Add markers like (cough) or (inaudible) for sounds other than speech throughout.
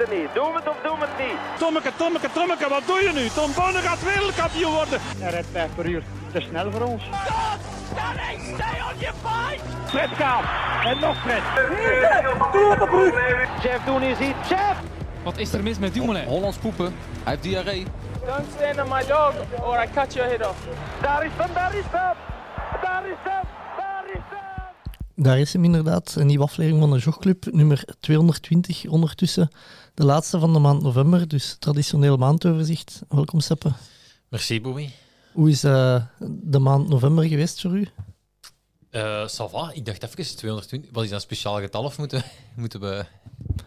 het niet. Doen we het of doen we het niet? Tommeke, Tommeke, Tommeke, wat doe je nu? Tom Bonne gaat wereldkampioen worden. Hij rijdt 5 per uur. Te snel voor ons. Fred gaat. En nog Fred. Jeff Doen is hier. Jeff! Wat is er mis met Dumoulin? Hollands poepen. Hij heeft diarree. Don't stand on my dog or I cut your head off. Daar is hem, daar is hem. Daar is hem, daar is hem. Daar is hem inderdaad, een nieuwe aflevering van de Jogclub, nummer 220 ondertussen. De laatste van de maand november, dus traditioneel maandoverzicht. Welkom Seppe. Merci, Bobby. Hoe is eh, de maand november geweest voor u? Eh ça va. Ik dacht even 220. Wat is dat een speciaal getal of moeten, moeten we...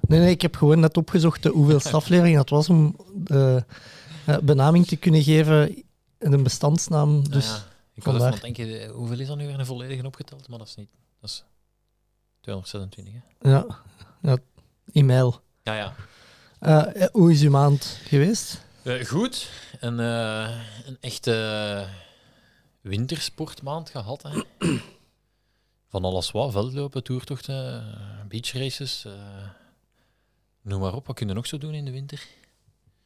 Nee, nee, ik heb gewoon net opgezocht de hoeveelste (laughs) aflevering dat was om de eh, benaming te kunnen geven en een bestandsnaam. Dus Ah ja, ik was even aan het denken, eh, hoeveel is dat nu weer een volledige opgeteld? Maar dat is niet... Dat is 226, hè? ja, ja, e-mail. Ja, ja. Eh, hoe is uw maand geweest? Eh, goed. Een, eh, een echte wintersportmaand gehad, hè. (clears throat) Van alles wat. Veldlopen, toertochten, beachraces. noem maar op. Wat kun je nog zo doen in de winter?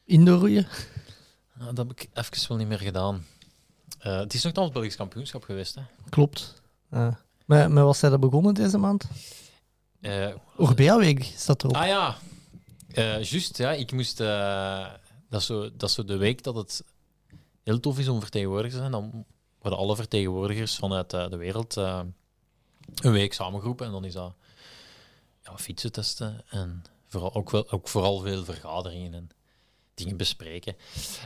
Indoorroeien? Nou, dat heb ik even wel niet meer gedaan. Het is nog het Belgisch kampioenschap geweest, hè. Klopt. Eh, met, met wat zijn er begonnen deze maand? Eh, Orbea-week staat erop. Ah ja, Eh juist. Ja, ik moest. eh, dat, zo, dat is de week dat het heel tof is om vertegenwoordigd te zijn. Dan worden alle vertegenwoordigers vanuit eh, de wereld een week samengeroepen. En dan is dat ja, fietsen testen en vooral, ook, wel, ook vooral veel vergaderingen en dingen bespreken.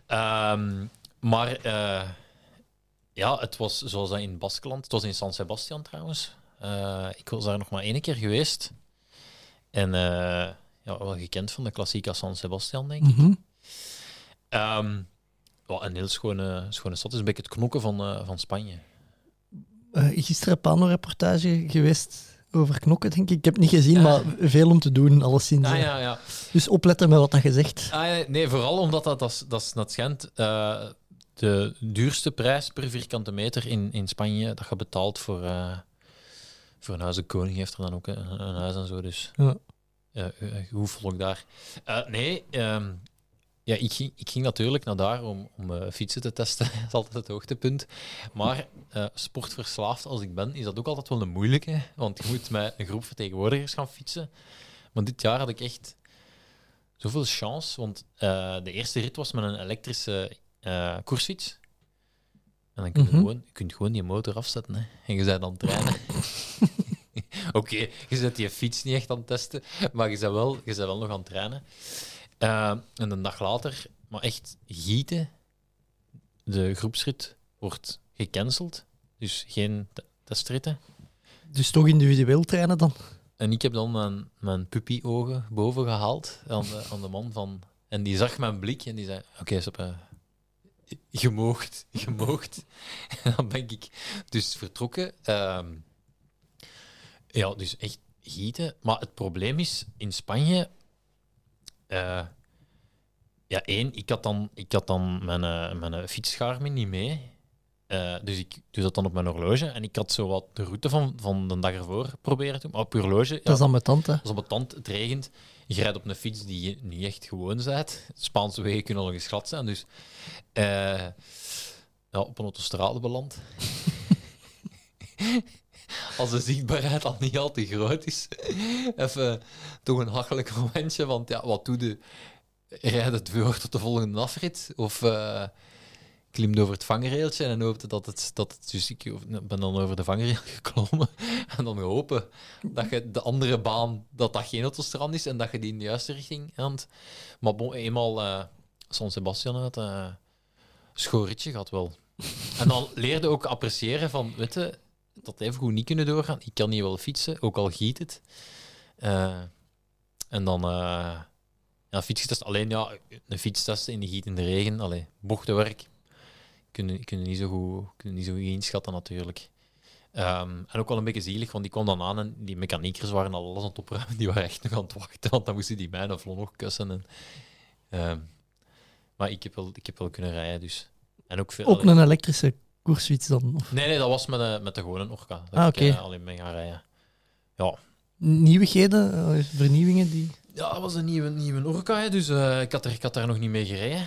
Ehm, maar ja, het was zoals dat in Baskeland. Het was in San Sebastian trouwens. Ik was daar nog maar één keer geweest. En ja, wel gekend van de klassieke San Sebastian, denk ik. Ja, een heel schone, schone stad. Is een beetje het knokken van, eh, van Spanje. Eh, gisteren een pano-reportage geweest over knokken, denk ik. Ik heb het niet gezien, maar veel om te doen, alleszins. Ah ja, ja. Dus opletten met wat dat je zegt. Ah, nee, vooral omdat dat, dat, dat schijnt eh, de duurste prijs per vierkante meter in, in Spanje dat je betaalt voor, voor een huis. De koning heeft er dan ook een, een huis en zo, dus Ja. Eh, eh, hoe volk daar. Eh, nee, ehm, ja, ik, ging, ik ging natuurlijk naar daar om, om fietsen te testen. (laughs) dat is altijd het hoogtepunt. Maar sportverslaafd als ik ben, is dat ook altijd wel een moeilijke. Want je moet met een groep vertegenwoordigers gaan fietsen. Maar dit jaar had ik echt zoveel chance. Want de eerste rit was met een elektrische koersfiets. En dan kun je, Mhm. gewoon, je kunt gewoon die motor afzetten. Hè. En je bent aan het trainen. (laughs) (laughs) Oké, je zet die fiets niet echt aan het testen, maar je bent wel, je bent wel nog aan het trainen. Eh, en een dag later, maar echt gieten, de groepsrit wordt gecanceld. Dus geen te- testritten. Dus toch individueel trainen dan? En ik heb dan mijn, mijn puppy-ogen boven gehaald aan de, aan de man van... En die zag mijn blik en die zei... Oké, okay, je moogt, je moogt. (laughs) En dan ben ik dus vertrokken. Ehm, ja, dus echt gieten. Maar het probleem is, in Spanje... eh, ja, één, ik had dan, ik had dan mijn, eh, mijn fietsgarmin niet mee. Eh, dus ik doe dat dan op mijn horloge. En ik had zo wat de route van, van de dag ervoor proberen te doen. Maar op je horloge... Dat is dan met tante. Dat is ambetant, het regent. Je rijdt op een fiets die je niet echt gewoon bent. Spaanse wegen kunnen al eens glad zijn. Dus ja, op een autostrade beland. (laughs) (laughs) Als de zichtbaarheid al niet al te groot is. (laughs) Even toch een hachelijk momentje. Want ja, wat doe je? Rijd het door tot de volgende afrit? Of eh klimt over het vangrailtje en hoopte dat het... Dat het dus ik ben dan over de vangrail (laughs) geklommen. En dan hopen dat je de andere baan, dat dat geen autostrand is en dat je die in de juiste richting het... Maar bon, eenmaal San Sebastian uit, eh schoorritje gaat wel. En dan leerde ook appreciëren van, weet je, dat even goed niet kunnen doorgaan. Ik kan hier wel fietsen, ook al giet het. Eh, en dan eh ja, fietstest. Alleen ja, een fietstest in de giet in de regen, allee, bochtenwerk. Kunnen, kunnen niet zo goed, kunnen niet zo goed inschatten natuurlijk. Ehm, en ook wel een beetje zielig, want die kwam dan aan en die mechaniekers waren al alles aan het opruimen. (laughs) Die waren echt nog aan het wachten, want dan moesten die mij een vlon nog kussen. En, ehm, maar ik heb, wel, ik heb wel kunnen rijden, dus. En ook veel, Op een elektrische koersfiets dan? Of Nee, nee, dat was met, de, met de gewone Orca. Dat Ah, ik oké. eh, alleen mee gaan rijden. Ja, nieuwigheden, eh, vernieuwingen die... Ja, dat was een nieuwe, nieuwe Orca, hè, dus eh, ik, had er, ik had daar nog niet mee gereden.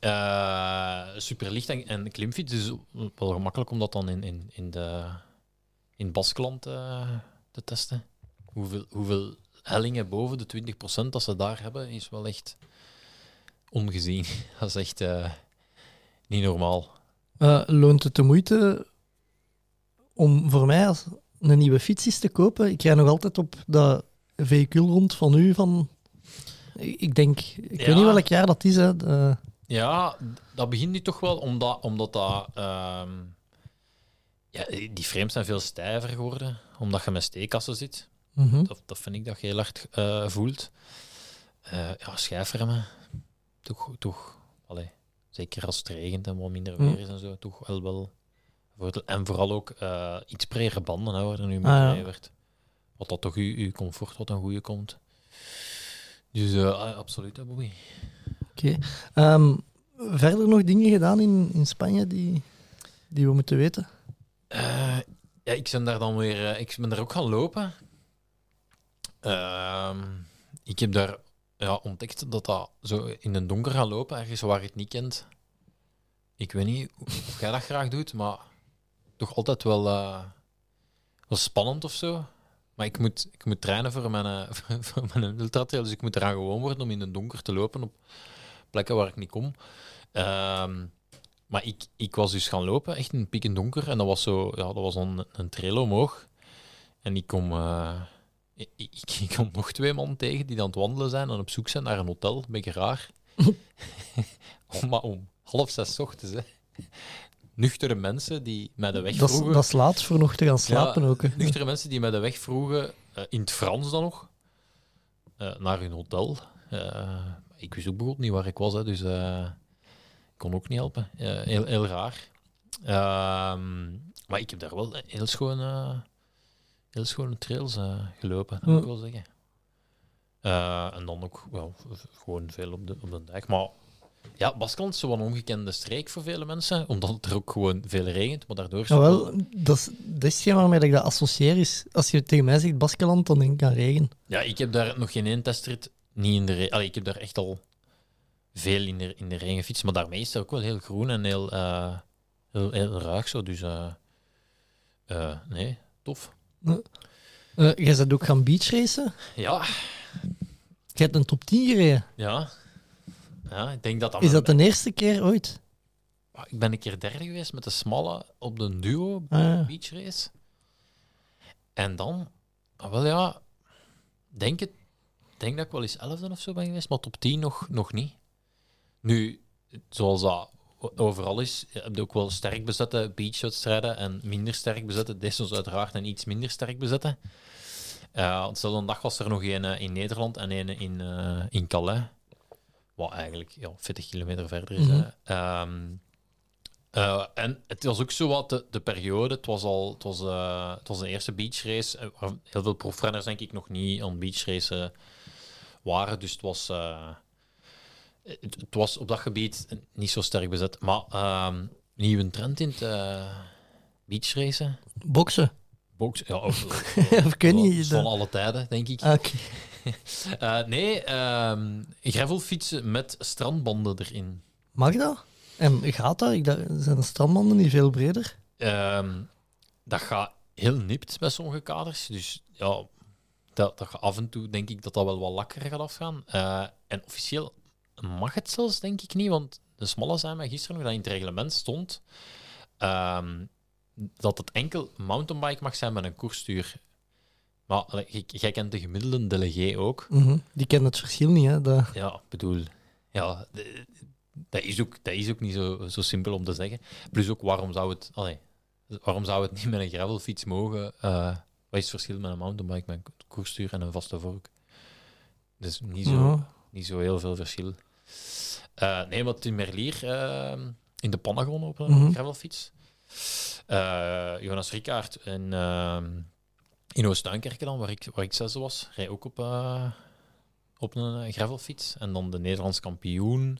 Eh superlicht en, en klimfiets, dus wel gemakkelijk om dat dan in, in, in, de, in Baskeland eh, te testen. Hoeveel, hoeveel hellingen boven de 20% dat ze daar hebben, is wel echt ongezien. (laughs) Dat is echt eh, niet normaal. Eh, loont het de moeite om voor mij als een nieuwe fiets eens te kopen? Ik rij nog altijd op dat vehicuul rond van u. Van, ik denk, ik Ja. weet niet welk jaar dat is. Hè. De- Ja, dat begint nu toch wel, omdat, omdat dat... ehm, ja, die frames zijn veel stijver geworden, omdat je met steekkassen zit. Mhm. Dat, dat vind ik dat je heel hard eh, voelt. Eh, ja, schijfremmen. Toch, toch allee, zeker als het regent en wat minder Mm. weer is en zo, toch wel wel. voordeel. En vooral ook eh, iets bredere banden, hè, waar er nu mee Ah, ja. werd. Wat dat toch uw, uw comfort wat een goede komt. Dus eh, ah, absoluut, hè, Bobby. Oké. Ehm, verder nog dingen gedaan in, in Spanje die, die we moeten weten? Eh, ja, ik ben daar dan weer... ik ben daar ook gaan lopen. Ehm, ik heb daar ja, ontdekt dat dat zo in het donker gaan lopen, ergens waar je het niet kent. Ik weet niet of jij dat graag doet, maar toch altijd wel, eh, wel spannend of zo. Maar ik moet, ik moet trainen voor mijn, eh, (laughs) voor mijn ultratrail, dus ik moet eraan gewoon worden om in het donker te lopen op plekken waar ik niet kom. Ehm, maar ik, ik was dus gaan lopen, echt in piek in donker. En dat was zo, ja, dat was een, een trail omhoog. En ik kom, eh, ik, ik, ik (laughs) kom nog twee man tegen die aan het wandelen zijn en op zoek zijn naar een hotel. Een beetje raar. (laughs) om, maar om half zes 's ochtends, hè. Nuchtere mensen die mij de weg Dat is, vroegen. dat is laat voor nog te gaan slapen Ja, ook. Hè. Nuchtere mensen die mij de weg vroegen, eh, in het Frans dan nog, eh, naar hun hotel. Eh, ik wist ook bijvoorbeeld niet waar ik was, hè, dus ik kon ook niet helpen. Heel, heel raar. Ehm, maar ik heb daar wel heel schone, heel schone trails eh, gelopen, dat moet ik wel zeggen. Eh, en dan ook wel, gewoon veel op de, op de dijk. Maar ja, Baskeland is zo'n ongekende streek voor vele mensen, omdat het er ook gewoon veel regent. Maar daardoor het wel- dat is, dat is hetgeen waarmee ik dat associeer. Is, als je tegen mij zegt Baskeland, dan denk ik aan regen. Ja, ik heb daar nog geen één testrit niet in de regen. Ik heb daar echt al veel in de, in de regen gefietst, maar daarmee is het ook wel heel groen en heel, eh, heel, heel ruig zo. Dus nee, tof. Eh jij bent ook gaan beachracen. Ja, Je hebt een top 10 gereden. ja. Ja, ik denk dat dat... Is dat de eerste keer ooit? Ik ben een keer derde geweest met de smalle op de duo Ah, ja. beach race. En dan, ah, wel ja, denk, het, denk dat ik wel eens elfde of zo ben geweest, maar top 10 nog, nog niet. Nu, zoals dat overal is, je ook wel sterk bezette beachwedstrijden en minder sterk bezette. Deze uiteraard een iets minder sterk bezette. Op dezelfde dag was er nog een eh, in Nederland en een in, eh, in Calais. Wat eigenlijk ja, 40 kilometer verder is. Mhm. Ehm, eh, en het was ook zo wat de, de periode. Het was al het was, het was de eerste beachrace. heel veel profrenners denk ik nog niet aan beachracen waren. Dus het was, het, het was op dat gebied niet zo sterk bezet. Maar ehm nieuwe trend in het uh, beachracen. Boksen. Box, ja, (laughs) of ik weet niet. van alle tijden, denk ik. Oké. (laughs) Eh, nee, ehm gravelfietsen met strandbanden erin. Mag dat? En gaat dat? Ik dacht, zijn de strandbanden niet veel breder? Ehm, dat gaat heel nipt bij sommige kaders. Dus ja, dat, dat af en toe denk ik dat dat wel wat lakkerer gaat afgaan. Eh, en officieel mag het zelfs denk ik niet, want de smalle zijn mij gisteren nog dat in het reglement stond ehm, dat het enkel mountainbike mag zijn met een koersstuur. Maar jij- kent de gemiddelde delegé ook. Mhm. Die kennen het verschil niet, hè? Dat... Ja, ik bedoel, ja, de- dat is ook, dat is ook niet zo, zo simpel om te zeggen. Plus ook, waarom zou het, allee, waarom zou het niet met een gravelfiets mogen? Eh, wat is het verschil met een mountainbike met een koersstuur en een vaste vork? Dus niet zo, Ja. Niet zo heel veel verschil. Eh, nee, wat in Merlier eh, in de Panagon op een Mhm. gravelfiets. Eh, Jonas Rickaert en ehm in Oost-Duinkerke dan, waar ik, waar ik zesde was, rij ook op, eh, op een gravelfiets. En dan de Nederlands kampioen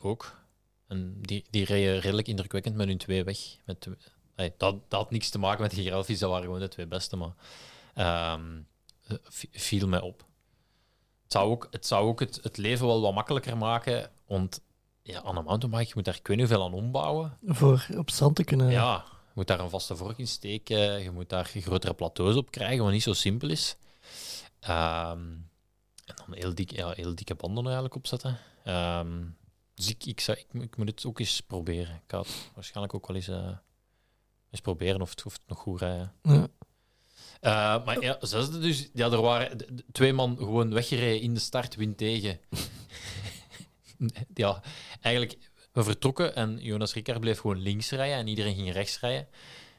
ook. En die, die reden redelijk indrukwekkend met hun twee weg. Met, twee- dat, dat had niks te maken met die gravelfiets, dat waren gewoon de twee beste, maar ehm, eh, vi- viel mij op. zou ook, het, zou ook het, het leven wel wat makkelijker maken. Want ja, aan een mountainbike, je moet daar ik weet niet hoeveel aan ombouwen. Voor op strand te kunnen. Ja, je moet daar een vaste vork in steken. Je moet daar grotere plateaus op krijgen, wat niet zo simpel is. Ehm, en dan heel, dik, ja, heel dikke banden eigenlijk opzetten. Ehm, dus ik, ik, zou, ik, ik moet het ook eens proberen. Ik ga het waarschijnlijk ook wel eens, eh, eens proberen of het, of het nog goed rijden. Ja. Eh, maar ja, zesde dus, ja, er waren twee man gewoon weggereden in de start, wind tegen. (laughs) ja, eigenlijk, we vertrokken en Jonas Ricard bleef gewoon links rijden en iedereen ging rechts rijden.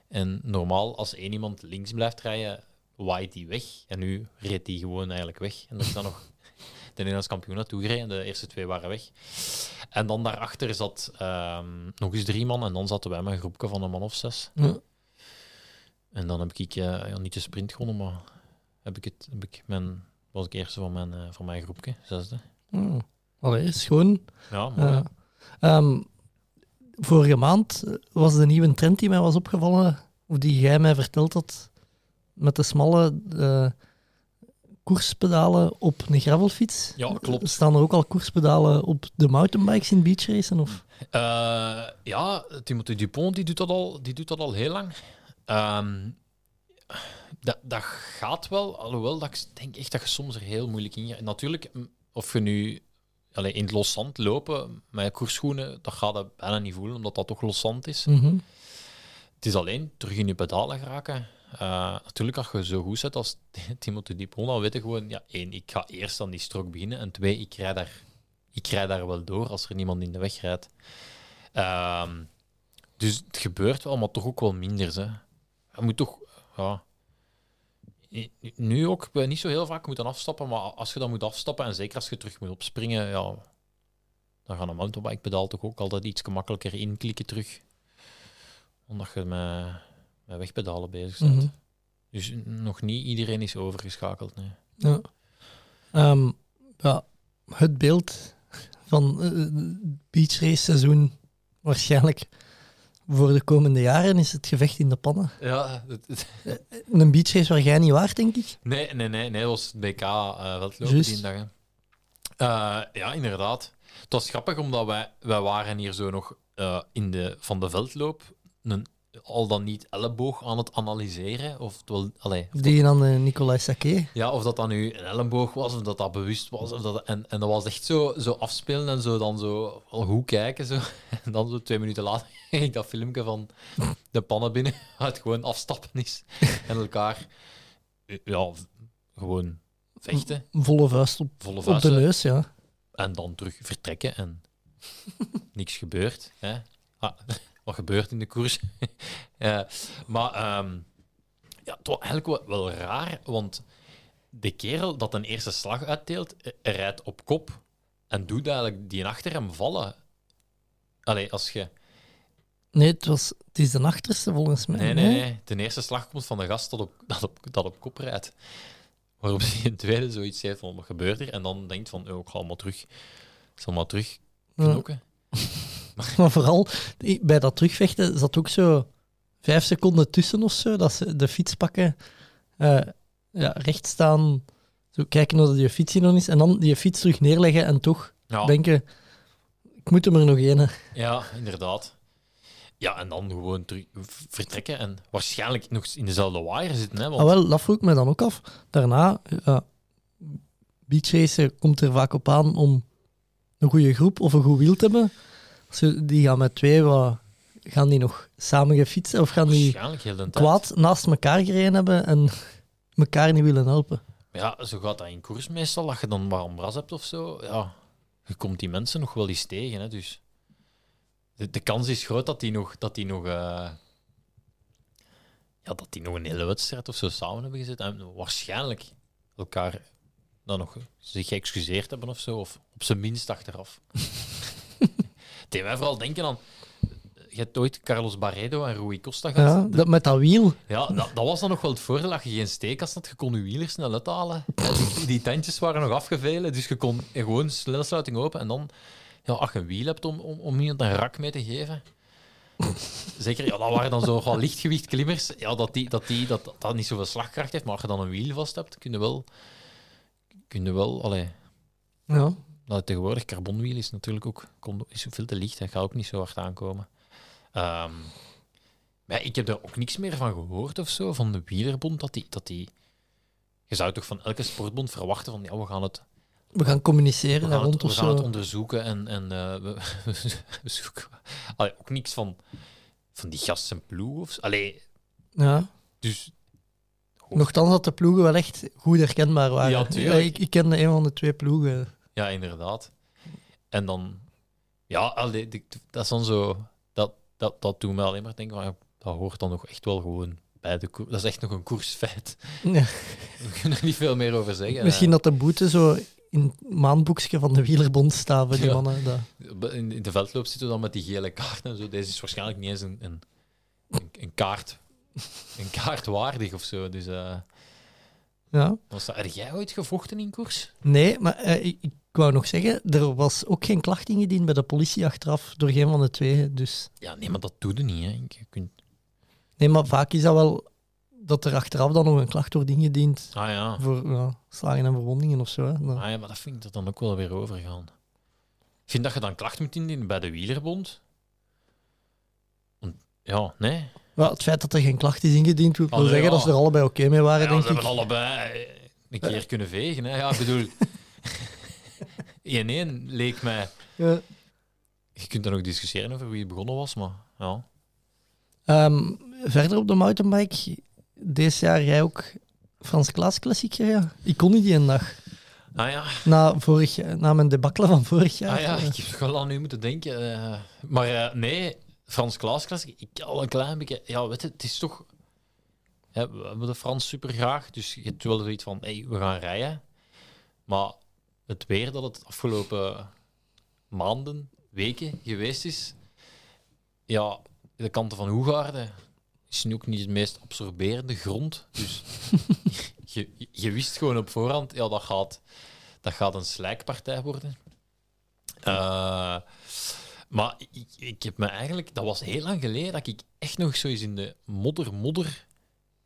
En normaal, als één iemand links blijft rijden, waait die weg. En nu reed die gewoon eigenlijk weg. En dat is dan nog (laughs) de Nederlands kampioen naartoe gereden. De eerste twee waren weg. En dan daarachter zat ehm, nog eens drie man. En dan zaten wij met een groepje van een man of zes. Ja. En dan heb ik eh, ja, niet de sprint gewonnen, maar heb ik het, heb ik mijn, was ik eerste van mijn, eh, van mijn groepje, zesde. Oh. Allee, schoon. Ja, mooi. Ja. Ehm, vorige maand eh, was de nieuwe trend die mij was opgevallen, of die jij mij verteld had, met de smalle eh, koerspedalen op een gravelfiets. Ja, klopt. Staan er ook al koerspedalen op de mountainbikes in beachracen? Of? Eh, ja, Timothy Dupont die doet dat al, die doet dat al heel lang. Ehm, dat, dat gaat wel, alhoewel dat ik denk echt dat je soms er heel moeilijk in gaat. Natuurlijk, of je nu allee, in het loszand lopen met koersschoenen, dat gaat je bijna niet voelen, omdat dat toch loszand is. Mhm. Het is alleen terug in je pedalen geraken. Eh, natuurlijk, als je zo goed zet als (laughs) Timothy Dupont, dan weet je gewoon, ja, één, ik ga eerst aan die strook beginnen, en twee, ik rij daar, ik rij daar wel door als er niemand in de weg rijdt. Ehm, dus het gebeurt wel, maar toch ook wel minder. Hè. Je moet toch, ja. Nu ook eh, niet zo heel vaak moeten afstappen, maar als je dan moet afstappen, en zeker als je terug moet opspringen, ja, dan gaan een mountainbike pedaal toch ook altijd iets gemakkelijker inklikken terug. Omdat je met, met wegpedalen bezig bent. Mhm. Dus nog niet iedereen is overgeschakeld. Nee. Ja. Ehm, ja, het beeld van eh, het beachrace seizoen waarschijnlijk voor de komende jaren is het gevecht in de pannen. Ja, het, het- Een beachrace waar jij niet waard, denk ik. nee, nee, nee, nee, dat was het BK eh veldlopen die dag. Eh, ja, inderdaad. Het was grappig, omdat wij, wij waren hier zo nog eh, in de, van de veldloop een, al dan niet elleboog aan het analyseren. Of, het wel, allee, of Die dan uh, Nicolas Sacquet. Ja, of dat dan nu een elleboog was, of dat dat bewust was. Of dat, en, en dat was echt zo, zo afspelen en zo dan zo al goed kijken. Zo. (laughs) En dan zo twee minuten later (laughs) ging ik dat filmpje van de pannen binnen, (laughs) waar het gewoon afstappen is. En elkaar, ja, gewoon vechten, Volle vuist op, volle op de neus, ja. En dan terug vertrekken en niks gebeurt. Hè? Ah, wat gebeurt in de koers? (laughs) Ja, maar ehm, ja, het was eigenlijk wel, raar, want de kerel dat een eerste slag uitdeelt, eh, rijdt op kop en doet eigenlijk die achter hem vallen. Allee, als je... Nee, het, was, het is de achterste volgens mij. Nee, nee, nee. De eerste slag komt van de gast dat op, dat op, dat op kop rijdt. Waarop hij een tweede zoiets heeft van, wat gebeurt er? En dan denkt van, oh, ik ga maar terug. Ik zal maar terug Ja. (laughs) Maar vooral bij dat terugvechten zat ook zo vijf seconden tussen of zo, dat ze de fiets pakken, eh, ja, recht staan, zo kijken of die fiets hier nog is, en dan die fiets terug neerleggen en toch Ja. denken, ik moet hem er nog een. Ja, inderdaad. Ja, en dan gewoon terug vertrekken en waarschijnlijk nog in dezelfde wire zitten. Hè, want, Ah, wel, dat vroeg ik me dan ook af. Daarna, beachracen komt er vaak op aan om een goede groep of een goed wiel te hebben. Die gaan met twee, wat, gaan die nog samen gefietsen of gaan die kwaad naast elkaar gereden hebben en (laughs) elkaar niet willen helpen? Ja, zo gaat dat in koers meestal. Als je dan maar een bras hebt of zo, ja, je komt die mensen nog wel eens tegen. Hè, dus de, de kans is groot dat die nog, dat die nog, eh, ja, dat die nog een hele wedstrijd of zo samen hebben gezet. En waarschijnlijk elkaar dan nog zich geëxcuseerd hebben of zo. Of op zijn minst achteraf. (laughs) Deed mij vooral denken aan... Je hebt ooit Carlos Barredo en Rui Costa gehad. Ja, dat, met dat wiel. Ja, dat, dat was dan nog wel het voordeel dat je geen steekas had. Je kon je wieler snel uithalen. Die, die tandjes waren nog afgevelen, dus je kon gewoon snelsluiting open. En dan, ja, als je een wiel hebt om, om, om iemand een rak mee te geven. Zeker, ja, dat waren dan zo wel lichtgewicht klimmers. Ja, dat, die, dat, die, dat, dat niet zoveel slagkracht heeft. Maar als je dan een wiel vast hebt, kun je wel. Kun je wel allee, Ja. Nou, tegenwoordig, carbonwiel is natuurlijk ook is veel te licht. Dat gaat ook niet zo hard aankomen. Ehm, maar ik heb er ook niks meer van gehoord of zo, van de wielerbond, dat die... Dat die je zou toch van elke sportbond verwachten van, ja, we gaan het, We gaan communiceren we daar gaan het, we gaan het zo. onderzoeken en, en eh, we, (laughs) we zoeken... Allee, ook niks van, van die gast en ploeg of zo. Allee, Ja. dus... Nochtans dat de ploegen wel echt goed herkenbaar waren. Ja, ik, ik kende een van de twee ploegen. Ja, inderdaad. En dan, ja, allee, dat is dan zo, dat, dat, dat doet me alleen maar denken, ja, dat hoort dan nog echt wel gewoon bij de koers. Dat is echt nog een koersfeit. Ja. (laughs) We kunnen er niet veel meer over zeggen. Misschien dat de boete zo in het maandboekje van de wielerbond staat voor die Ja. mannen. Dat. In, in de veldloop zitten we dan met die gele kaart en zo. Deze is waarschijnlijk niet eens een, een, een, een kaart. Een kaart waardig of zo. Dus, eh Ja. was dat, heb jij ooit gevochten in koers? Nee, maar eh, ik, ik wou nog zeggen, er was ook geen klacht ingediend bij de politie achteraf door geen van de twee. Dus Ja, nee, maar dat doe je niet. Hè. Je kunt... nee, maar vaak is dat wel dat er achteraf dan nog een klacht wordt ingediend Ah ja. voor ja, slagen en verwondingen of zo. Hè. Ah ja, maar dat vind ik er dan ook wel weer overgaan. Ik vind dat je dan klacht moet indienen bij de wielerbond. Ja, nee. Ja, het feit dat er geen klacht is ingediend, wil Ah, zeggen ja. dat ze er allebei oké mee waren, Ja, denk ze ik. hebben allebei eh, een keer kunnen vegen. Hè. Ja, ik bedoel... (laughs) 1-1 leek mij... Ja. Je kunt dan ook discussiëren over wie het begonnen was, maar ja. Ehm, verder op de mountainbike, deze jaar jij ook Frans Klaas klassieker, ja. Ik kon niet die een dag. Ah ja, Na, vorig, jaar- na mijn debakkelen van vorig jaar. ah, ja ik heb wel aan nu moeten denken. eh. maar eh, nee, Frans Klaas klassiek, ik al een klein beetje... Ja, weet je, het is toch... hè, we hebben de Frans super graag, dus je hebt wel zoiets van, hey, we gaan rijden. Maar het weer dat het afgelopen maanden, weken geweest is, ja, de kanten van Hoegaarden is nu ook niet het meest absorberende grond. Dus (laughs) je, je wist gewoon op voorhand, ja, dat gaat, dat gaat een slijkpartij worden. Eh, maar ik, ik heb me eigenlijk, dat was heel lang geleden dat ik echt nog zo eens in de modder-modder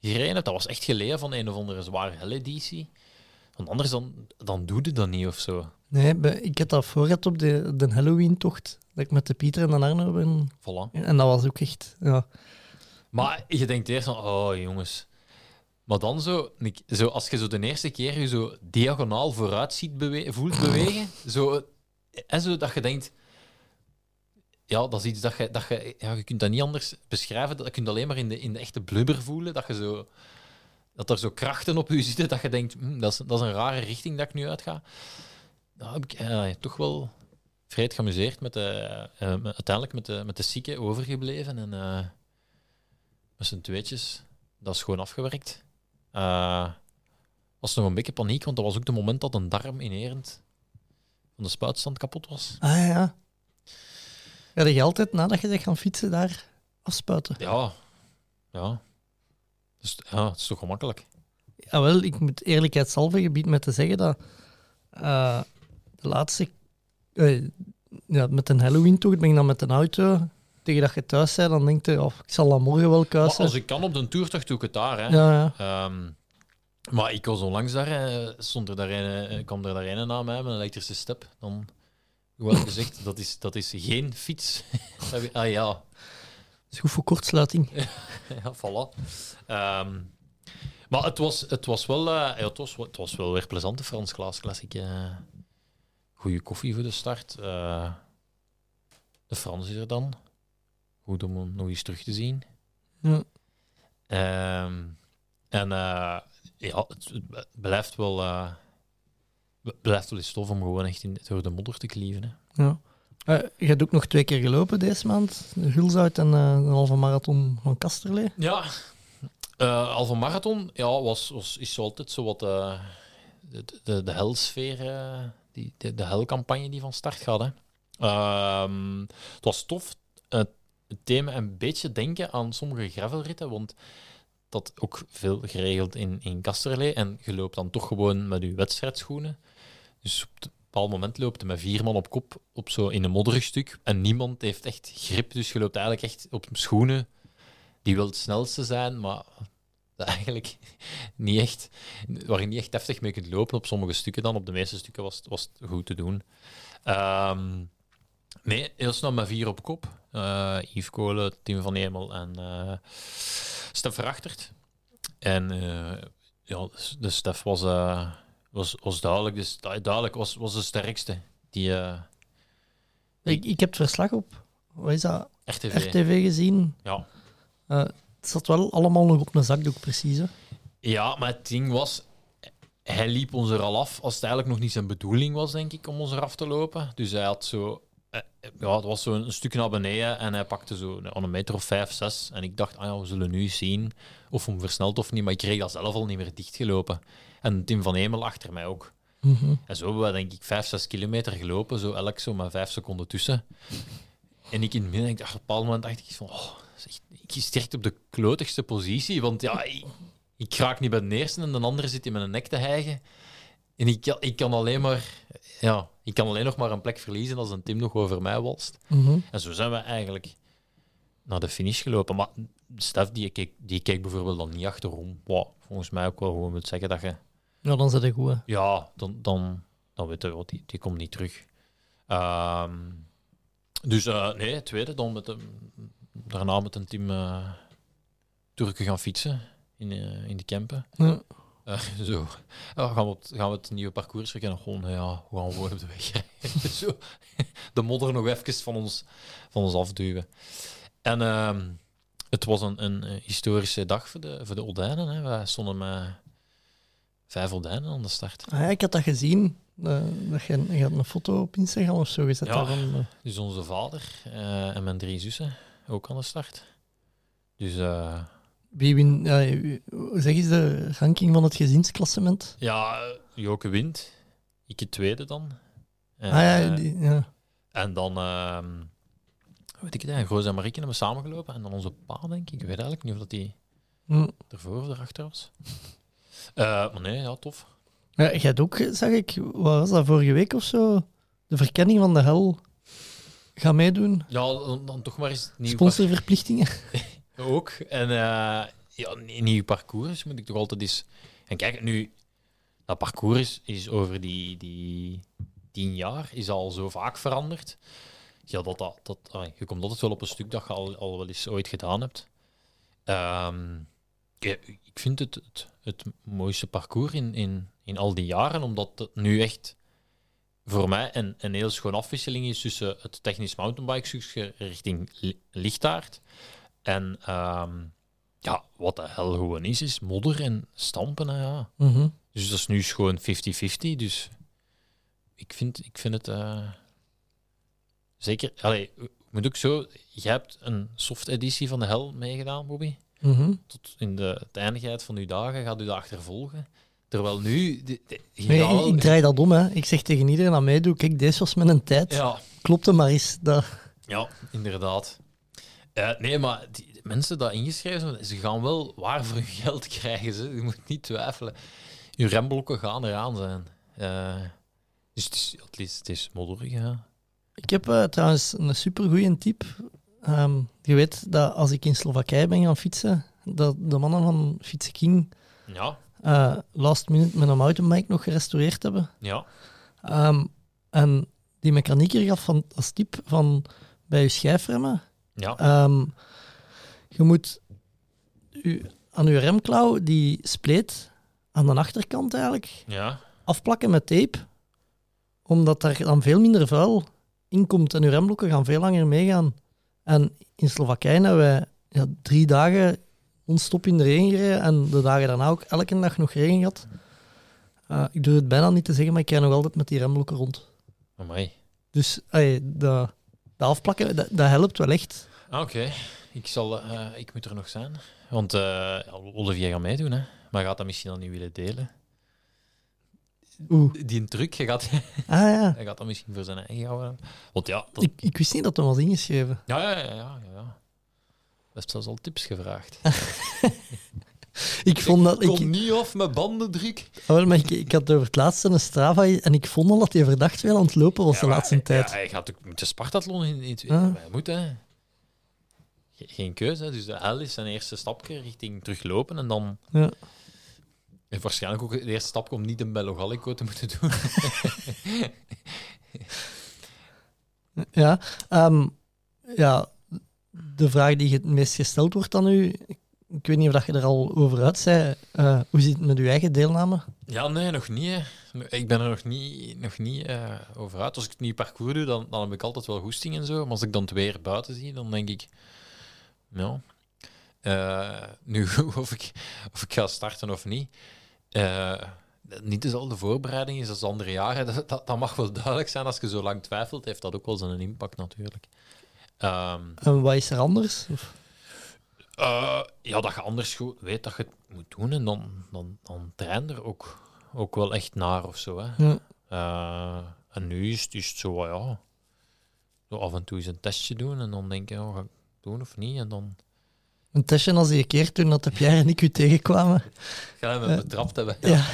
gereden heb. Dat was echt geleden van een of andere zware helleditie. Want anders dan, dan doe je dat niet of zo. Nee, ik had dat voorgehad op de, de Halloween-tocht. Dat ik met de Pieter en de Arno ben. Voilà. En dat was ook echt... Ja. Maar je denkt eerst van, oh jongens. Maar dan zo, zo, als je zo de eerste keer je zo diagonaal vooruit ziet bewe voelt (clears throat) bewegen, zo, en zo dat je denkt, ja, dat is iets dat je, dat je, ja, je kunt dat niet anders beschrijven, dat je kunt alleen maar in de, in de echte blubber voelen, dat je zo, dat er zo krachten op je zitten, dat je denkt, hm, dat, is, dat is een rare richting dat ik nu uitga. Nou, heb ik eh, toch wel vreed geamuseerd met de, eh, met- uiteindelijk met de, met de zieke overgebleven en eh, met z'n tweetjes. Dat is gewoon afgewerkt. Eh was nog een beetje paniek, want dat was ook het moment dat een darm inherent van de spuitstand kapot was. Ah ja. Ga je altijd nadat je zegt gaan fietsen daar afspuiten? Ja, ja. Dus, ja, het is toch gemakkelijk. Jawel, ik moet eerlijkheidshalve gebied met te zeggen dat eh, de laatste... eh, ja, met een Halloween-tocht ben ik dan met een auto. Tegen dat je thuis bent, dan denk je, oh, ik zal dat morgen wel Maar kuisen. als ik kan op de toertocht, doe ik het daar. Hè. Ja, ja. Ehm, maar ik was onlangs daar, eh, stond er daar een, kwam er daar een na mij met een elektrische step. Dan, hoe had ik gezegd, (laughs) dat is, dat is geen fiets. (laughs) ah ja, is goed voor kortsluiting. (laughs) ja, voilà. Ehm, maar het was, het was wel, eh, het was, het was wel weer plezant, de Frans Klaas Classic. eh. goede koffie voor de start. eh. de Frans is er dan. Goed om hem nog eens terug te zien. Ja. Ehm, en ja, het, het blijft wel, blijft wel eens tof om gewoon echt in, door de modder te klieven. Hè. Ja. Eh, je hebt ook nog twee keer gelopen deze maand. De Hulshout en eh, een halve marathon van Kasterlee. Ja, eh Alpha Marathon ja, was, was, is altijd zo wat de, de, de helsfeer, die, de, helcampagne die van start gaat. Hè. Ehm, het was tof. het thema een beetje denken aan sommige gravelritten, want dat ook veel geregeld in, in Kasterlee. En je loopt dan toch gewoon met je wedstrijdschoenen. Dus bepaald moment loopt met vier man op kop op zo in een modderig stuk. En niemand heeft echt grip, dus je loopt eigenlijk echt op schoenen die wel het snelste zijn, maar eigenlijk (laughs) niet echt, waar je niet echt heftig mee kunt lopen op sommige stukken dan. Op de meeste stukken was, was het goed te doen. Ehm, nee, heel snel met vier op kop. Eh Yves Kolen, Tim van Hemel en eh Stef Verachtert. En eh, ja, de Stef was, was, was duidelijk, dus, duidelijk was, was de sterkste. Die eh, Ik, ik heb het verslag op, wat is dat, RTV. RTV gezien. Ja. Eh, het zat wel allemaal nog op een zakdoek, precies. Hè? Ja, maar het ding was, hij liep ons er al af als het eigenlijk nog niet zijn bedoeling was, denk ik, om ons eraf te lopen. Dus hij had zo, ja, het was zo een stuk naar beneden en hij pakte zo een- aan een meter of vijf, zes. En ik dacht, ah ja, we zullen nu zien of hem versnelt of niet, maar ik kreeg dat zelf al niet meer dichtgelopen. En Tim van Hemel achter mij ook. Mhm. En zo hebben we denk ik vijf, zes kilometer gelopen, zo elk zo maar vijf seconden tussen. En ik in het midden, ik dacht, op een bepaald moment dacht ik van, oh, echt- ik is direct op de klotigste positie, want ja, ik, ik raak niet bij de eerste en de andere zit in mijn nek te hijgen. En ik, kan- ik kan alleen maar, ja, ik kan alleen nog maar een plek verliezen als een Tim nog over mij walst. Mhm. En zo zijn we eigenlijk naar de finish gelopen. Maar Stef, die keek, die keek bijvoorbeeld dan niet achterom. Wow, volgens mij ook wel gewoon moet zeggen dat je Ja, dan zit ik goed. hè. ja, dan, dan, dan weet je wat, die, die komt niet terug. Ehm, dus eh, nee, tweede, dan met daarna met een team eh Turken gaan fietsen in, eh, in de Kempen. Ja. Eh, (laughs) zo. Ja, gaan, we op, gaan we het nieuwe parcours verkennen? Gewoon, ja, we gaan gewoon op de weg rijden. (laughs) zo. De modder nog even van ons, van ons afduwen. En ehm, het was een, een eh, historische dag voor de, voor de Oldijnen. Hè. Wij stonden met vijf Oldijnen aan de start. Ah, ja, ik had dat gezien. eh, dat je, je had een foto op Instagram of zo gezet. Ja. daarvan. Dus onze vader en mijn drie zussen ook aan de start. Dus Wie win, ja, hoe zeg eens de ranking van het gezinsklassement? ja, Joke wint. Ik het tweede dan. En, ah ja, eh, die- ja. en dan, ehm weet ik het eigenlijk, Roos en Marieke hebben samengelopen. En dan onze pa, denk ik. Ik weet eigenlijk niet of dat die Hm. ervoor of erachter was. (laughs) Eh, maar nee, ja, tof. Ja, jij hebt ook, zag ik, wat was dat, vorige week of zo? De verkenning van de hel gaan meedoen. Ja, dan, dan toch maar eens nieuw Sponsorverplichtingen. (laughs) Ook. En eh, ja, een nieuw parcours moet ik toch altijd eens... En kijk, nu... Dat parcours is, is over die, die tien jaar is al zo vaak veranderd. Ja, dat, dat, je komt altijd wel op een stuk dat je al, al wel eens ooit gedaan hebt. Ehm, ik vind het het, het mooiste parcours in, in, in al die jaren, omdat het nu echt voor mij een, een heel schoon afwisseling is tussen het technisch mountainbike richting Li- Lichtaard en ehm, ja, wat de hel gewoon is, is modder en stampen. Ja. Mhm. Dus dat is nu gewoon 50-50. Dus ik vind, ik vind het eh, zeker. Allee, ik moet ook zo. Jij hebt een soft editie van de hel meegedaan, Bobby. Mhm. Tot in de eindigheid van uw dagen gaat u dat achtervolgen. Terwijl nu. De, de, je Nee, ik, ik draai dat om. Hè. Ik zeg tegen iedereen dat meedoet, kijk, deze was met een tijd. ja, Klopt het maar eens. Dat... Ja, inderdaad. Nee, maar die mensen die ingeschreven zijn, ze gaan wel waar voor hun geld (laughs) krijgen. Ze. Je moet niet twijfelen. Je remblokken gaan eraan zijn. Eh, dus het is, het is, het is modderig, ja. Ik heb eh, trouwens een supergoeie tip. Ehm, je weet dat als ik in Slowakije ben gaan fietsen, dat de mannen van Fietsen King Ja, eh, last minute met een mountainbike nog gerestaureerd hebben. ja. Ehm, en die mechanieker gaf van, als tip van bij je schijfremmen, ja. ehm, je moet u, aan je remklauw die spleet aan de achterkant eigenlijk ja. afplakken met tape, omdat daar dan veel minder vuil in komt en uw remblokken gaan veel langer meegaan. En in Slowakije hebben wij ja, drie dagen onstop in de regen gereden en de dagen daarna ook elke dag nog regen gehad. Eh, ik durf het bijna niet te zeggen, maar ik krijg nog altijd met die remblokken rond. Amai. Dus dat, dat afplakken, dat, dat helpt wel echt. Ah, Oké, ik, zal, eh, ik moet er nog zijn. Want eh, Olivier gaat meedoen, hè. Maar gaat dat misschien dan niet willen delen? Oeh. Die truc, je gaat, Ah ja, (laughs) hij gaat dat misschien voor zijn eigen houden. Want ja, dat, ik, ik wist niet dat dat was ingeschreven. Ja, ja, ja, ja, ja. zelfs al tips gevraagd. (laughs) Ik vond dat... Ik, Kom niet af met bandendruk. Ah, wel, maar ik, ik had over het laatste een Strava en ik vond al dat hij verdacht veel aan het lopen was de laatste tijd. Ja, hij gaat ook met de Spartathlon in, in Ah. Hij moet, hè. Ge- geen keuze. Hè. Dus de L is zijn eerste stapje richting teruglopen. En dan Ja. en waarschijnlijk ook de eerste stap om niet een Bello Gallico te moeten doen. (laughs) Ja, ehm, ja, de vraag die het meest gesteld wordt aan u, ik, weet niet of dat je er al over uit zei, eh, hoe zit het met uw eigen deelname? Ja, nee, nog niet. Hè. Ik ben er nog niet, nog niet eh, over uit. Als ik het nieuw parcours doe, dan, dan heb ik altijd wel goesting en zo. Maar als ik dan het weer buiten zie, dan denk ik... Ja... Eh, nu, (laughs) of ik, of ik ga starten of niet... eh, niet dezelfde voorbereiding is als andere jaren. (laughs) Dat, dat, dat mag wel duidelijk zijn. Als je zo lang twijfelt, heeft dat ook wel zijn impact natuurlijk. Ehm, En wat is er anders? Of- eh, ja, dat je anders goed weet dat je het moet doen en dan, dan, dan train er ook, ook wel echt naar of zo. Hè. Ja. En nu is het, is het zo, ja, zo af en toe eens een testje doen en dan denk je, oh, doen of niet? En dan Een testje als die keer toen dat de Pierre en ik u tegenkwamen. ga je me Eh, betrapt hebben. Ja.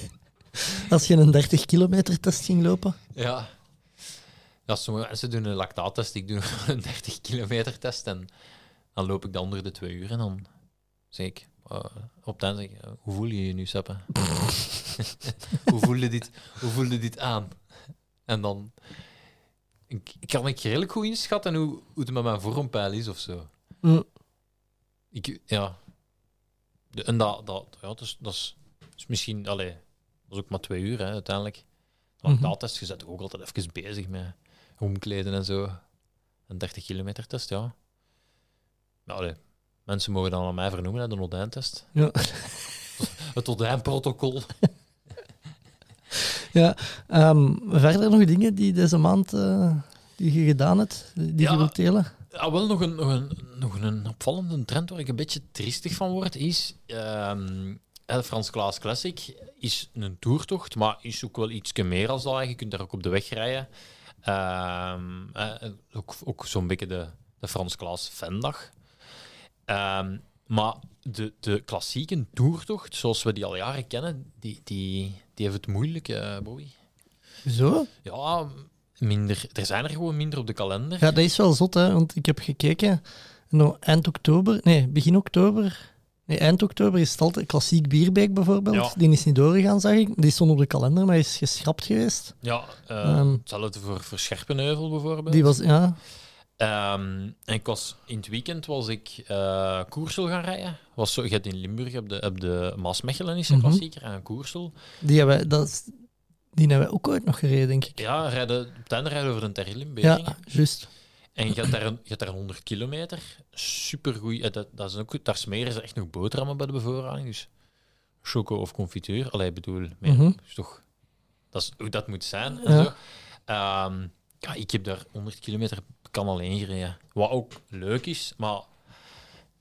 (laughs) als je een 30 kilometer test ging lopen. Ja. ja, sommige mensen doen een lactaattest, ik doe (laughs) een 30 kilometer test en dan loop ik dan onder de twee uur en dan zeg ik, eh, op het einde zeg ik, eh, hoe voel je je nu, Seppe? (laughs) hoe, voelde dit, hoe voelde dit aan? En dan ik, kan ik redelijk goed inschatten hoe, hoe het met mijn vormpeil is of zo. Ja. Ik, ja. De, en dat, dat, ja, dat, is, dat, is, misschien, allee, dat is ook maar twee uur hè, uiteindelijk. Mhm. Lactaattest, je bent ook altijd even bezig met omkleden en zo. Een 30 kilometer test, ja. Nou, allee, mensen mogen dan aan mij vernoemen, hè, de Odijn-test. Ja. (laughs) Het Odijn-protocol. (laughs) Ja, ehm, verder nog dingen die deze maand eh, die je gedaan hebt, die Ja. je wilt delen? Ja, wel nog een, nog, een, nog een opvallende trend waar ik een beetje triestig van word, is ehm de Frans Klaas Classic is een toertocht, maar is ook wel iets meer als dat. Je kunt daar ook op de weg rijden. Ehm, eh, ook ook zo'n beetje de, de Frans Klaas. Ehm, maar de, de klassieke toertocht, zoals we die al jaren kennen, die, die, die heeft het moeilijk, eh Bowie. Zo? Ja, minder, er zijn er gewoon minder op de kalender. Ja, dat is wel zot, hè, want ik heb gekeken. Nou, eind oktober, nee, begin oktober. Nee, eind oktober is het altijd klassiek Bierbeek bijvoorbeeld. Ja. Die is niet doorgegaan, zag ik. Die stond op de kalender, maar is geschrapt geweest. Ja, eh, Ehm. hetzelfde voor, voor Scherpenheuvel bijvoorbeeld. Die was, ja. Ehm, en ik was, in het weekend was ik eh Koersel gaan rijden. Was zo, je hebt in Limburg heb de, heb de Maasmechelen is een Mhm. klassieker en Koersel. Die hebben, dat die hebben wij ook ooit nog gereden, denk ik. Ja, rijden, op het einde rijden over de Terril in Ja, juist. En je hebt daar, een, je hebt daar 100 kilometer. Supergoed. eh, Dat, dat is ook, daar smeren ze echt nog boterhammen bij de bevoorrading. Dus choco of confituur. Allee, bedoel, meer, Mhm. is toch, dat is hoe dat moet zijn. En Ja. zo. Ehm, ja, ik heb daar 100 kilometer kan alleen gereden. Wat ook leuk is, maar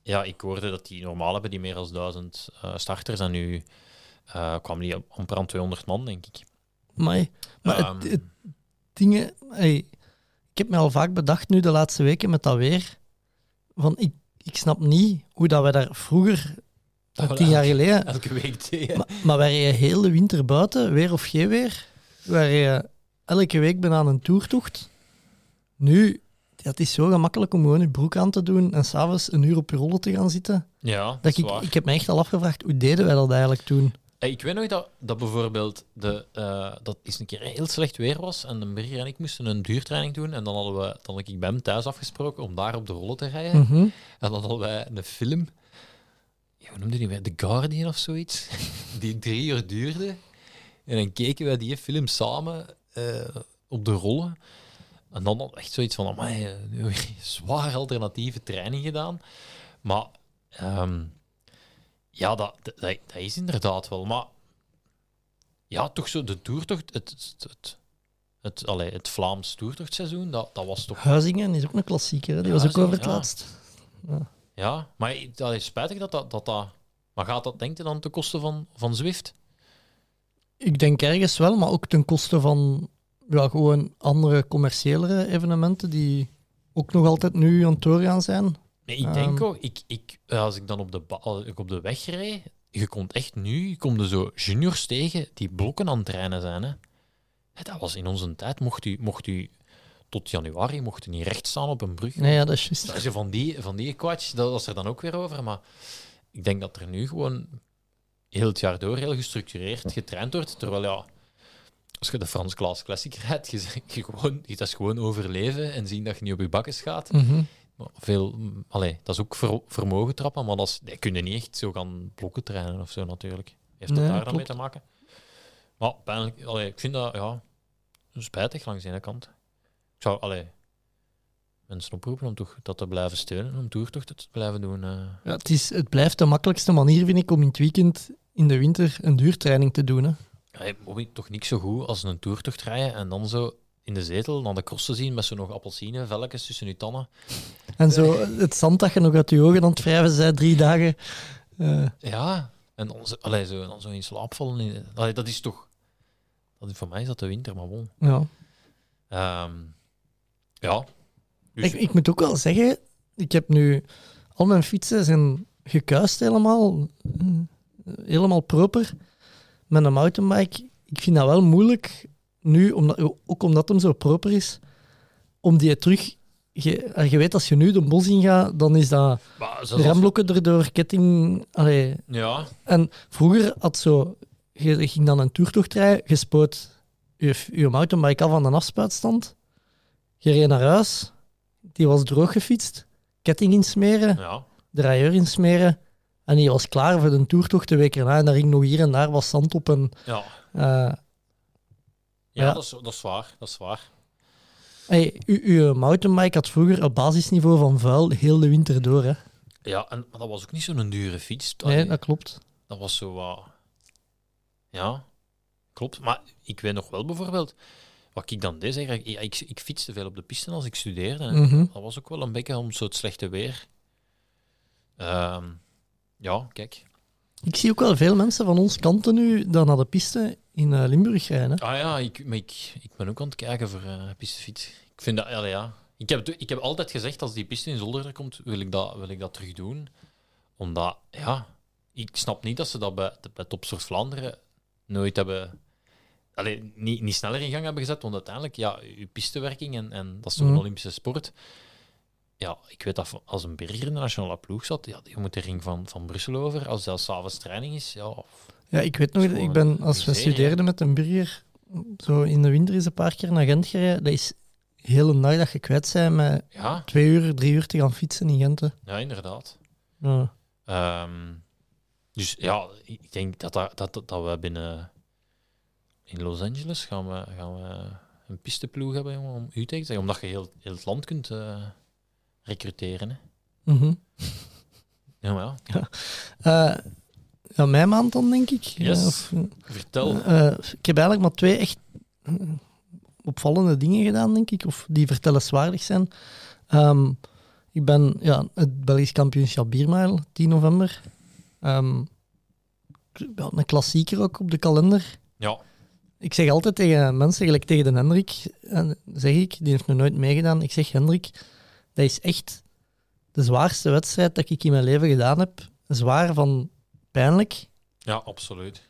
ja, ik hoorde dat die normaal hebben die meer dan 1000 eh, starters. En nu eh kwam die op amper aan 200 man, denk ik. Maar, maar Ehm. het, het dingen... hey, ik heb me al vaak bedacht nu de laatste weken met dat weer. Van, ik, ik snap niet hoe dat wij daar vroeger, Dat we tien jaar geleden... Elke week. Maar, maar wij reden heel de winter buiten, weer of geen weer. Wij reden elke week bijna een toertocht. Nu, ja, het is zo gemakkelijk om gewoon je broek aan te doen en s'avonds een uur op je rollen te gaan zitten. Ja, dat ik, waar. ik heb me echt al afgevraagd, hoe deden wij dat eigenlijk toen? Hey, Ik weet nog dat, dat bijvoorbeeld de, eh, dat is een keer heel slecht weer was en de Birger en ik moesten een duurtraining doen en dan hadden we dan had ik bij hem thuis afgesproken om daar op de rollen te rijden. Mhm. En dan hadden wij een film, ja, hoe noemde die weer? The Guardian of zoiets, (laughs) die drie uur duurde. En dan keken wij die film samen eh, op de rollen. En dan echt zoiets van, amai, (laughs) zwaar alternatieve training gedaan. Maar ehm, ja, dat, dat, dat is inderdaad wel. Maar ja, toch zo de toertocht, het, het, het, het, allee, het Vlaams toertochtseizoen, dat, dat was toch... Huizingen is ook een klassieker, hè? die was ook over het ja. laatst. Ja, maar dat is spijtig dat dat, dat, dat... Maar gaat dat, denk je, dan ten koste van, van Zwift? Ik denk ergens wel, maar ook ten koste van ja, gewoon andere commerciëlere evenementen die ook nog altijd nu aan het doorgaan zijn. Nee, ik denk Ehm. ook, ik, ik, als ik dan op de, als ik op de weg rijd, je komt echt nu, je komt er zo juniors tegen die blokken aan het trainen zijn. Hè. Dat was in onze tijd, mocht u, mocht u tot januari mochten niet recht staan op een brug. Nee, ja, dat is juist. Dat is van die, van die kwatsch, dat was er dan ook weer over. Maar ik denk dat er nu gewoon heel het jaar door heel gestructureerd getraind wordt. Terwijl ja, als je de Frans Klaas Classic rijdt, je, je gewoon, dat is gewoon overleven en zien dat je niet op je bakken gaat. Mhm. Maar Veel, allee, dat is ook ver- vermogen trappen, maar dat, is, dat kun je niet echt zo gaan blokken trainen of zo natuurlijk. Heeft dat Nee, daar dan mee te maken? Maar pijnlijk, allee, ik vind dat ja, spijtig langs de ene kant. Ik zou allee, mensen oproepen om toch dat te blijven steunen, om toertochten te blijven doen. eh. Ja, het, is, het blijft de makkelijkste manier, vind ik, om in het weekend in de winter een duurtraining te doen. Hè. Hey, Bobby, toch niet zo goed als een toertocht rijden en dan zo in de zetel naar de kosten zien met zo nog appelsine, velletjes tussen je tanden. En zo het zand dat je nog uit je ogen aan het wrijven bent, drie dagen. Eh, Ja, en dan zo, allee, zo, dan zo in slaap vallen. Allee, dat is toch... Dat is, voor mij is dat de winter, maar bon. ja. Ehm, ja. Dus, Ik, ik moet ook wel zeggen, ik heb nu... Al mijn fietsen zijn gekuist helemaal. eh, Helemaal proper. Met een mountainbike, ik vind dat wel moeilijk nu, omdat, ook omdat hem zo proper is, om die terug... Je, eh, je weet, als je nu de bos ingaat, dan is dat als- remblokken erdoor, ketting... Allee, Ja, En vroeger had zo, je ging dan een toertocht rijden, je spoot je, je mountainbike af aan een afspuitstand, je reed naar huis, die was droog gefietst, ketting insmeren, ja. draaieur insmeren, en die was klaar voor de toertocht de week erna. En daar ging nog hier en daar wat zand op. En, Ja, eh, ja, Ja. Dat, is, dat is waar. Dat is waar. hey, u- uw mountainbike had vroeger een basisniveau van vuil heel de winter door. Hè? Ja, en, maar dat was ook niet zo'n dure fiets. Nee, dat klopt. Dat was zo wat... Ja, klopt. Maar ik weet nog wel bijvoorbeeld... Wat ik dan deed, zeg, ik, ik, ik fietste veel op de piste als ik studeerde. Mhm. Dat was ook wel een beetje om zo het slechte weer. Ehm, ja, kijk. Ik zie ook wel veel mensen van ons kanten nu dan naar de piste in eh, Limburg rijden. Hè? Ah ja, ik, maar ik, ik ben ook aan het kijken voor eh pistefiets. Ik vind dat, ja, ja. Ik heb, ik heb altijd gezegd, als die piste in Zolder er komt, wil ik dat, wil ik dat terug doen. Omdat, ja, ik snap niet dat ze dat bij, bij Topsoort Vlaanderen nooit hebben... Allee, niet, niet sneller in gang hebben gezet, want uiteindelijk, ja, je pistewerking en, en dat is toch Mhm. een Olympische sport. Ja, ik weet dat als een berger in de nationale ploeg zat, ja, je moet de ring van, van Brussel over. Als dat s'avonds training is, ja, Ja, ik weet nog, ik ben, als we studeerden met een burger, zo in de winter is een paar keer naar Gent gereden. Dat is heel een dag dat je kwijt bent met ja, twee uur, drie uur te gaan fietsen in Gent. hè. ja, inderdaad. Ja. Ehm, dus ja, ik denk dat, dat, dat, dat we binnen in Los Angeles gaan we, gaan we een pisteploeg hebben jongen, om u tegen te zeggen, omdat je heel, heel het land kunt eh, recruteren. Hè. Mhm. (laughs) Ja, maar ja. Eh, ja, mijn maand dan, denk ik. Yes. Ja, of, Vertel. eh, ik heb eigenlijk maar twee echt eh, opvallende dingen gedaan, denk ik, of die vertellenswaardig zijn. Ehm, ik ben ja, het Belgisch kampioenschap Biermijl, 10 november. Ehm, een klassieker ook op de kalender. Ja, Ik zeg altijd tegen mensen, gelijk tegen de Hendrik, en zeg ik, die heeft nog nooit meegedaan, ik zeg Hendrik, dat is echt de zwaarste wedstrijd dat ik in mijn leven gedaan heb. Zwaar van pijnlijk, ja, absoluut.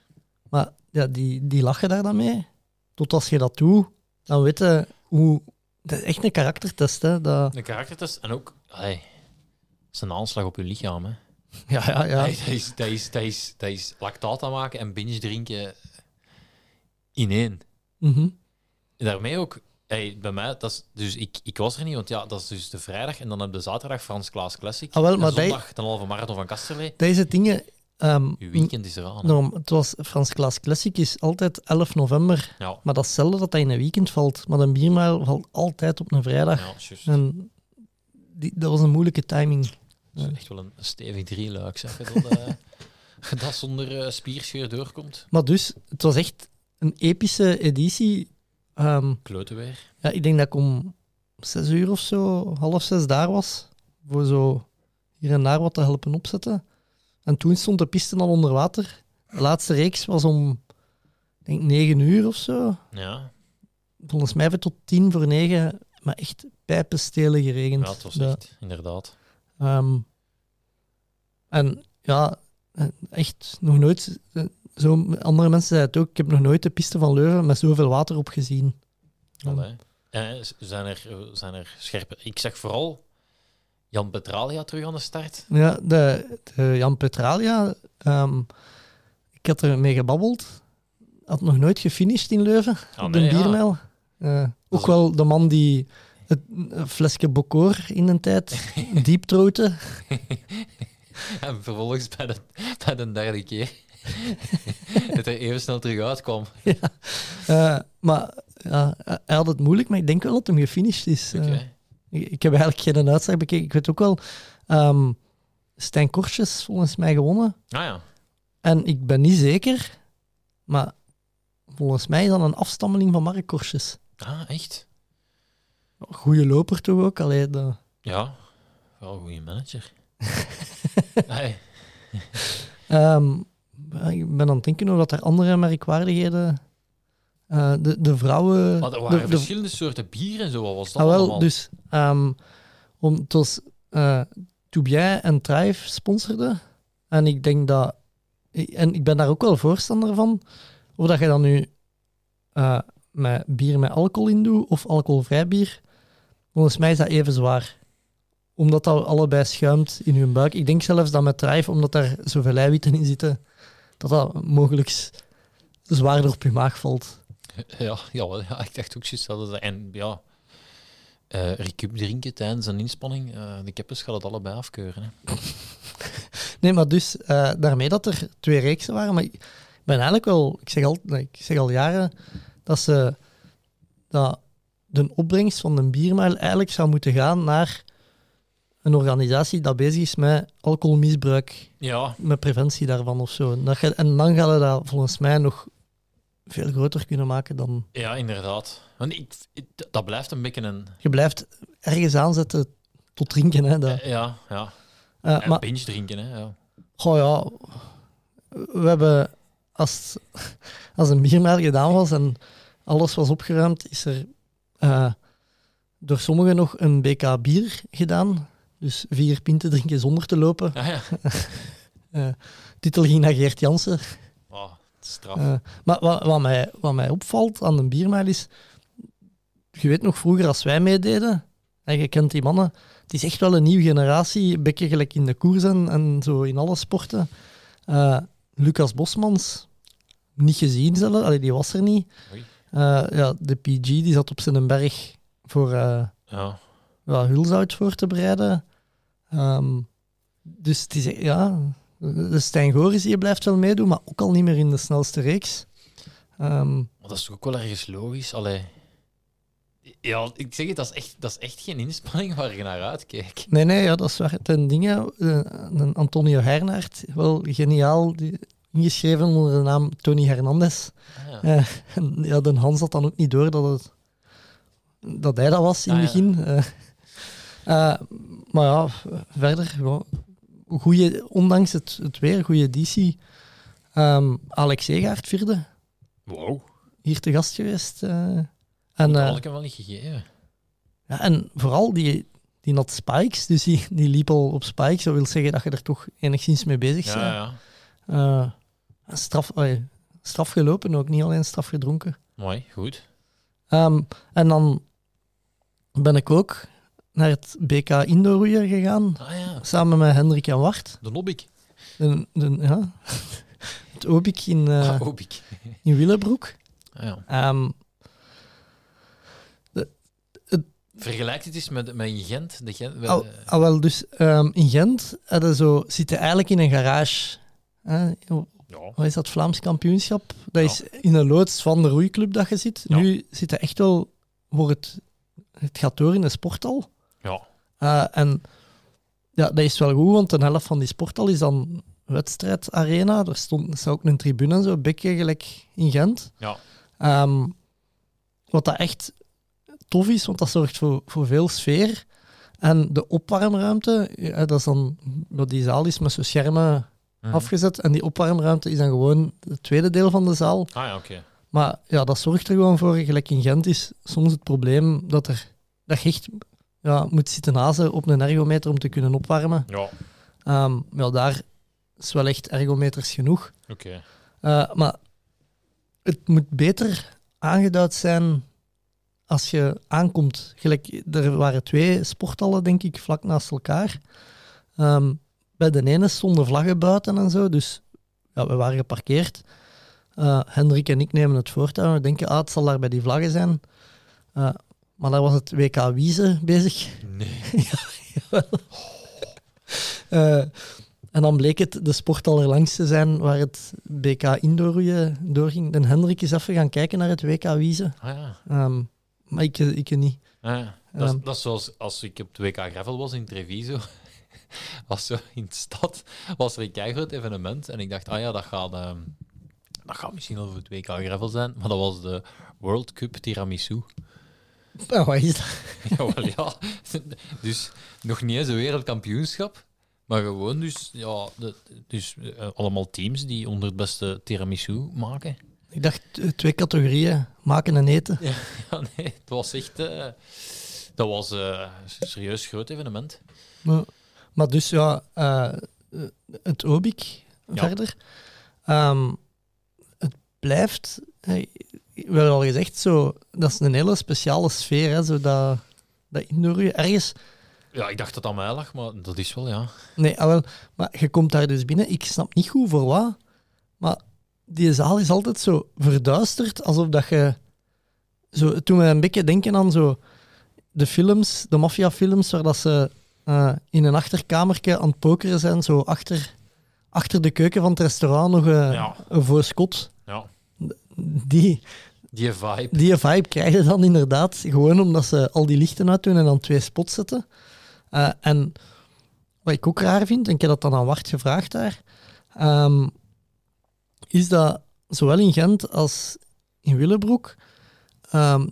maar ja, die, die lachen daar dan mee. Tot als je dat doet, dan weet je hoe... Dat is echt een karaktertest, hè. Dat, De karaktertest en ook, het is een aanslag op je lichaam. Hè. ja, ja, ja. Dat, is, dat, is, dat, is, dat is lactaat aanmaken en binge drinken in één. Mhm. Daarmee ook, hey, bij mij, dat is, dus ik, ik was er niet, want ja, dat is dus de vrijdag en dan heb je de zaterdag Frans Klaas Classic. Ah, wel, en maar zondag de halve marathon van Kasterlee. Deze dingen... ehm, Je weekend is eraan. norm- het was Frans Klaas Classic is altijd 11 november, Ja, maar dat is zelden dat dat in een weekend valt. Maar een biermaal valt altijd op een vrijdag. ja. En die, dat was een moeilijke timing. Dat is echt wel een, stevig drieluik, zeg dat, eh, (laughs) dat zonder eh, spierscheur doorkomt. Maar dus, het was echt een epische editie. Ehm, Kloten weer. ja, ik denk dat ik om zes uur of zo, half zes daar was. Voor zo hier en daar wat te helpen opzetten. En toen stond de piste al onder water. De laatste reeks was om, denk, negen uur of zo. Ja, Volgens mij het tot tien voor negen, maar echt pijpenstelen geregend. ja het was echt, inderdaad. Ehm, en ja, echt nog nooit. Eh, Zo, andere mensen zeiden het ook. Ik heb nog nooit de piste van Leuven met zoveel water op gezien. Allee. En eh, zijn er, zijn er scherpe... Ik zeg vooral Jan Petralia terug aan de start. Ja, de, de Jan Petralia, ehm, ik had er mee gebabbeld. Had nog nooit gefinished in Leuven, Ah, op de ja. biermijl. Eh, ook wel de man die het flesje Bocor in een tijd (laughs) dieptroten. (laughs) En vervolgens bij de, bij de derde keer (laughs) het er even snel terug uitkwam. (laughs) Eh, maar ja, hij had het moeilijk, maar ik denk wel dat hem gefinished is. Oké. Eh, ik, ik heb eigenlijk geen uitslag bekeken. Ik weet ook wel, ehm Stijn Kortjes volgens mij gewonnen. Ah ja. En ik ben niet zeker, maar volgens mij is dat een afstammeling van Mark Kortjes. Ah, echt? Goeie loper toch ook? Allee, de... Ja. Wel een goede manager. (laughs) Hey. Ik ben aan het denken of dat er andere merkwaardigheden... eh, de, de vrouwen... Maar er waren de- verschillende soorten bier en zo. Wat was dat Ah, wel, allemaal? dus ehm, om, het was eh Toubien en Thrive sponsorden. En ik denk dat... En ik ben daar ook wel voorstander van. Of dat je dan nu eh, met bier met alcohol in doet of alcoholvrij bier. Volgens mij is dat even zwaar. Omdat dat allebei schuimt in je buik. Ik denk zelfs dat met Thrive, omdat daar zoveel eiwitten in zitten, dat dat mogelijk zwaarder op je maag valt. Ja, ja, ja, ik dacht ook juist dat het... En ja, eh recup drinken tijdens een inspanning, eh, de keppers gaat het allebei afkeuren. Hè. (laughs) Nee, maar dus eh, daarmee dat er twee reeksen waren. Maar ik ben eigenlijk wel, ik zeg al, ik zeg al jaren dat ze dat de opbrengst van een biermijl eigenlijk zou moeten gaan naar een organisatie dat bezig is met alcoholmisbruik, Ja, met preventie daarvan of zo. En Dat je, en dan gaan we dat volgens mij nog veel groter kunnen maken dan. ja, inderdaad. Want ik, ik- dat blijft een beetje een... Je blijft ergens aanzetten tot drinken. Hè, dat, Ja, ja. Eh, En maar binge drinken, hè. Ja. Goh ja, we hebben als, als een biermijl gedaan was en alles was opgeruimd, is er eh, door sommigen nog een BK bier gedaan. Dus vier pinten drinken zonder te lopen. Ah, ja. (laughs) Titel ging naar Geert Jansen. Oh, straf. Eh, maar wat, wat, mij, wat mij opvalt aan een biermijl is, je weet nog vroeger als wij meededen, en je kent die mannen, het is echt wel een nieuwe generatie, een beetje gelijk in de koers en, en zo in alle sporten. Eh, Lucas Bosmans, niet gezien zelf, allee, die was er niet. Ja, de PG die zat op zijn berg voor Ja. ja, hulzout voor te bereiden. Ehm, dus het is, ja, de Stijn Goris die blijft wel meedoen, maar ook al niet meer in de snelste reeks. Ehm, Maar dat is toch ook wel ergens logisch. Allee. Ja, ik zeg het, dat is echt, dat is echt geen inspanning waar je naar uitkeek. nee, nee, ja, dat is waar. Ten dingen, eh, Antonio Hernaert, wel geniaal, die, ingeschreven onder de naam Tony Hernandez. Ah, ja. Eh, en (laughs) ja, de Hans had dan ook niet door dat, het, dat hij dat was in Ah, het ja. begin. Eh, eh, maar ja, verder, goeie, ondanks het, het weer, goede DC. Ehm, Alex Egaert vierde, Wow. hier te gast geweest. eh. en, Dat eh, had ik hem wel niet gegeven. ja, en vooral die, die had spikes, dus die, die liep al op spikes. Dat wil zeggen dat je er toch enigszins mee bezig bent. Ja, ja. Eh, straf, straf gelopen ook, niet alleen straf gedronken. Mooi, goed. Ehm, en dan ben ik ook naar het BK Indoorroeier gegaan, Ah ja, samen met Hendrik en Wart. de de, ja, (laughs) het Obik in, eh, Ah, Obik. (laughs) in Willebroek. Ah, ja. Ehm, Vergelijk het eens met, met in Gent. De Gent al, al wel, dus ehm, in Gent hadden zo, zitten eigenlijk in een garage. hè. ja. wat is dat, Vlaams kampioenschap? Dat is in een loods van de roeiclub dat je zit. Ja. Nu zit het echt wel voor het, het gaat door in de sporthal. Ja. Eh, en ja, dat is wel goed, want een helft van die sporthal is dan wedstrijdarena. Er stond ook een tribune en zo, bekje gelijk in Gent. Ja. Ehm, wat dat echt tof is, want dat zorgt voor, voor veel sfeer. En de opwarmruimte, ja, dat is dan, die zaal is met zo'n schermen Mhm. afgezet. En die opwarmruimte is dan gewoon het tweede deel van de zaal. Ah ja, oké. Maar ja, dat zorgt er gewoon voor. Gelijk in Gent is soms het probleem dat, er, dat je echt ja, moet zitten nazen op een ergometer om te kunnen opwarmen. Ja, Ehm, ja, daar is wel echt ergometers genoeg. oké. Eh, maar het moet beter aangeduid zijn als je aankomt, gelijk, er waren twee sporthallen, denk ik, vlak naast elkaar. Ehm, bij de ene stonden vlaggen buiten en zo, dus ja, we waren geparkeerd. Eh, Hendrik en ik nemen het voortouw. We denken, ah, het zal daar bij die vlaggen zijn. Eh, maar daar was het WK Wiese bezig. Nee. (laughs) (laughs) Eh, en dan bleek het de sporthal er langs te zijn waar het BK indoorroeien doorging. En Hendrik is even gaan kijken naar het WK Wiese. Ah ja. Ehm, maar ik, ik niet. Ah, ja. Dat, is, Ehm. dat is zoals als ik op het WK Gravel was in Treviso. (laughs) was zo in de stad was er een keigroot evenement. En ik dacht, ah ja, dat gaat, ehm, dat gaat misschien voor het WK Gravel zijn. Maar dat was de World Cup Tiramisu. Oh, wat is dat? (laughs) Jawel, ja. Dus nog niet eens een wereldkampioenschap. Maar gewoon dus, ja, de, dus eh, allemaal teams die onder het beste tiramisu maken. Ik dacht eh, twee categorieën, maken en eten. Ja, (laughs) nee, het was echt... eh, dat was een serieus groot evenement. Maar, maar dus ja, het OBIC Ja. verder. Ehm, het blijft, we hebben al gezegd, zo, dat is een hele speciale sfeer, hè, zo dat, dat indoor ergens. Ja, ik dacht dat aan mij lag, maar dat is wel, ja. Nee, ah, wel, maar je komt daar dus binnen. Ik snap niet goed voor wat, maar die zaal is altijd zo verduisterd, alsof dat je... Zo, toen we een beetje denken aan zo de films, de maffiafilms, waar dat ze eh, in een achterkamertje aan het pokeren zijn, zo achter, achter de keuken van het restaurant nog Ja. een voorskot. ja. Die, Die vibe. die vibe krijg dan inderdaad gewoon omdat ze al die lichten uitdoen en dan twee spots zetten. Eh, en wat ik ook raar vind, en ik heb dat dan aan Wart gevraagd daar, ehm, is dat zowel in Gent als in Willebroek ehm,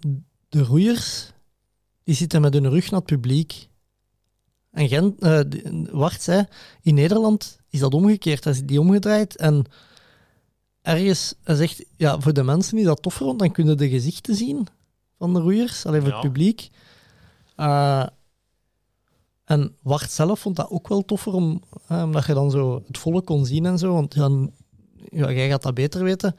de roeiers die zitten met hun rug naar het publiek. En Gent, eh, Wart zei, in Nederland is dat omgekeerd. Hij is die omgedraaid en ergens, hij zegt, ja, voor de mensen is dat toffer, want dan kunnen de gezichten zien van de roeiers, alleen voor Ja. het publiek. Eh, en Wart zelf vond dat ook wel toffer, om, eh, omdat je dan zo het volle kon zien en zo. Want ja, n- ja, jij gaat dat beter weten.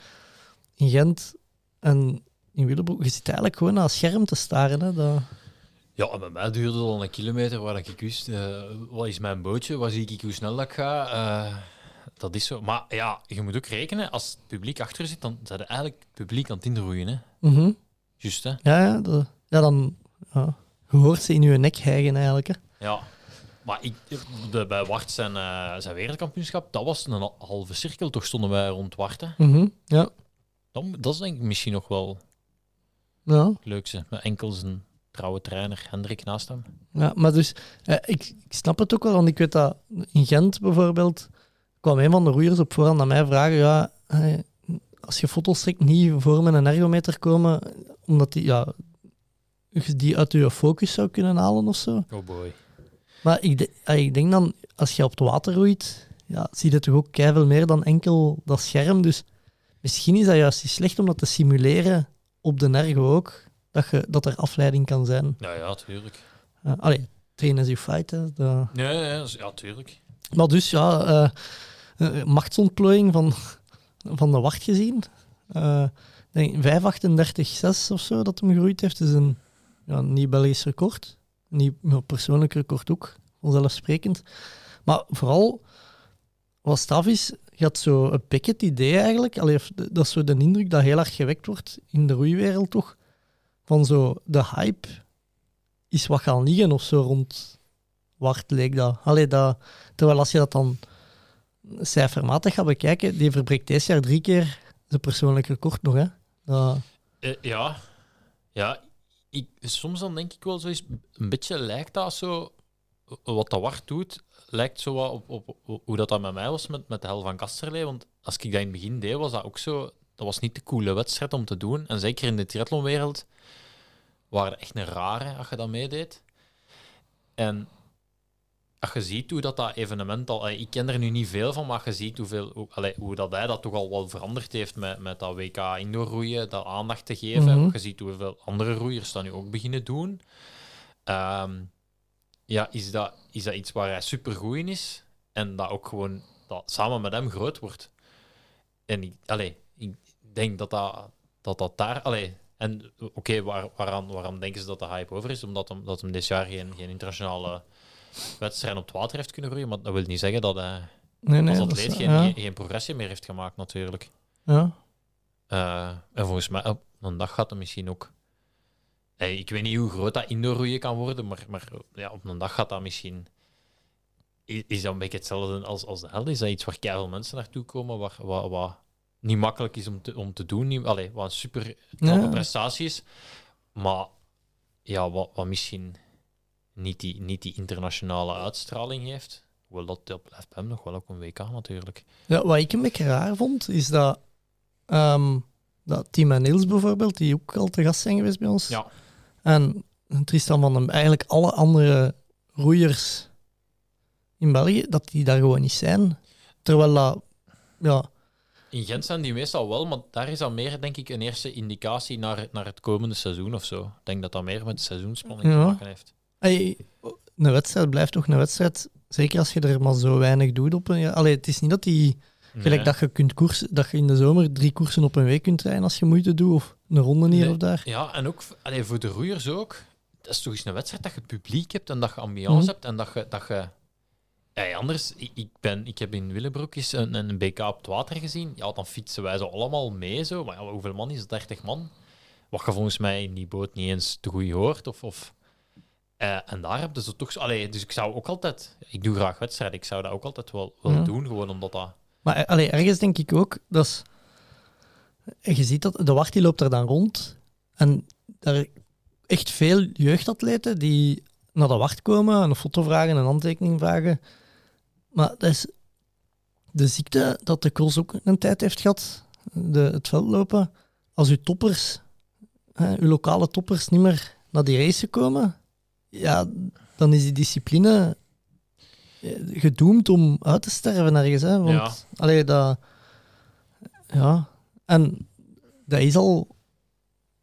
In Gent en in Willebroek, je zit eigenlijk gewoon naar een scherm te staren. Hè, dat... Ja, en bij mij duurde het al een kilometer waar ik wist, eh, wat is mijn bootje, waar zie ik hoe snel dat ik ga. Eh, dat is zo. Maar ja, je moet ook rekenen, als het publiek achter zit, dan zijn eigenlijk het publiek aan het inroeien. Hè? Mhm. Juist, hè? Ja, ja, ja, dan... Ja. Je hoort ze in je nek hijgen eigenlijk. Hè. Ja. Maar ik, de, bij Wart zijn, eh, zijn wereldkampioenschap, dat was een halve cirkel. Toch stonden wij rond Wart. Mhm. Ja. Dat, dat is denk ik misschien nog wel Ja. het leukste. Met enkel zijn trouwe trainer Hendrik naast hem. Ja, maar dus, eh, ik, ik snap het ook wel, want ik weet dat in Gent bijvoorbeeld kwam een van de roeiers op voorhand aan mij vragen, ja, als je foto's trekt, niet voor met een ergometer komen, omdat die, ja, je die uit je focus zou kunnen halen of zo. Oh boy. Maar ik, de- ik denk dan, als je op het water roeit, ja, zie je toch ook keiveel meer dan enkel dat scherm. Dus misschien is dat juist niet slecht om dat te simuleren op de ergo ook, dat, je, dat er afleiding kan zijn. Ja, ja, tuurlijk. Uh, allee, train as you fight, hè. Ja, ja, ja, tuurlijk. Maar dus ja, eh, machtsontplooiing van, van de wacht gezien. Eh, ik denk 538,6 of zo dat hem gegroeid heeft, is een ja, nieuw Belgisch record. Nieuw ja, persoonlijk record ook, vanzelfsprekend. Maar vooral, wat straf is, je had zo een picket idee eigenlijk. Allee, dat is zo de indruk dat heel erg gewekt wordt in de roeiwereld toch. Van zo, de hype is wat gaan liggen of zo rond Wart leek dat. Allee, dat. Terwijl als je dat dan cijfermatig gaat bekijken, die verbreekt deze jaar drie keer zijn persoonlijk record nog. Hè. Dat, Eh, ja. Ja, ik, soms dan denk ik wel zoiets, een beetje lijkt dat zo, wat dat Wart doet, lijkt zo wat op, op, hoe dat, dat met mij was met, met de hel van Kasterlee. Want als ik dat in het begin deed, was dat ook zo, dat was niet de coole wedstrijd om te doen. En zeker in de triathlonwereld waren echt een rare als je dat meedeed. En als je ziet hoe dat, dat evenement al... Ik ken er nu niet veel van, maar je ziet hoeveel, hoe, allee, hoe dat hij dat toch al wel veranderd heeft met, met dat WK indoor roeien, dat aandacht te geven. Mhm. Je ziet hoeveel andere roeiers dat nu ook beginnen doen. Ehm, ja, is dat, is dat iets waar hij supergoed in is? En dat ook gewoon dat samen met hem groot wordt. En ik, allee, ik denk dat dat, dat, dat daar... Allee, En oké, waar, waaraan, waaraan denken ze dat de hype over is? Omdat hem, dat hem dit jaar geen, geen internationale wedstrijd op het water heeft kunnen roeien. Maar dat wil niet zeggen dat hij Nee, nee, als atleet geen, ja, geen, progressie meer heeft gemaakt, natuurlijk. ja. Eh, en volgens mij, op een dag gaat hij misschien ook... Hey, ik weet niet hoe groot dat indoorroeien kan worden, maar, maar ja, op een dag gaat dat misschien... Is, is dat een beetje hetzelfde als, als de hel? Is dat iets waar veel mensen naartoe komen, waar, wat, wat niet makkelijk is om te, om te doen? Niet, allee, wat een super knappe Ja. prestatie is, maar ja, wat, wat misschien niet die, niet die internationale uitstraling heeft. Wel, dat, dat blijft bij hem nog wel ook een WK natuurlijk. Ja, wat ik een beetje raar vond, is dat, ehm dat Tim en Niels bijvoorbeeld, die ook al te gast zijn geweest bij ons, Ja. en Tristan van den eigenlijk alle andere roeiers in België, dat die daar gewoon niet zijn. Terwijl dat, ja, In Gent zijn die meestal wel, maar daar is dat meer, denk ik, een eerste indicatie naar, naar het komende seizoen of zo. Ik denk dat dat meer met de seizoenspanning Ja. te maken heeft. Een wedstrijd blijft toch een wedstrijd. Zeker als je er maar zo weinig doet op een. Allee, het is niet dat die. Gelijk dat je, kunt koersen, dat je in de zomer drie koersen op een week kunt rijden als je moeite doet. Of een ronde hier Nee. of daar. Ja, en ook allee, voor de roeiers ook. Dat is toch eens een wedstrijd dat je publiek hebt en dat je ambiance Mhm. hebt en dat je... Dat je ja, anders, ik, ik, ben, ik heb in Willebroek eens een, een BK op het water gezien. Ja, dan fietsen wij zo allemaal mee. Zo. Maar ja, hoeveel man is het? 30 man. Wat je volgens mij in die boot niet eens te goed hoort. Of, of, eh, en daar heb je zo toch... Allee, dus ik zou ook altijd... Ik doe graag wedstrijden. Ik zou dat ook altijd wel, wel Ja. doen, gewoon omdat dat... Maar eh, allee, ergens denk ik ook, dat is, je ziet dat de Wart die loopt er dan rond. En daar echt veel jeugdatleten die naar de Wart komen, een foto vragen, een handtekening vragen. Maar dat is de ziekte dat de cross ook een tijd heeft gehad, de, het veldlopen. Als uw toppers, hè, uw lokale toppers, niet meer naar die race komen, ja, dan is die discipline eh, gedoemd om uit te sterven ergens. Hè? Want, Ja. allee, dat... Ja, en dat is al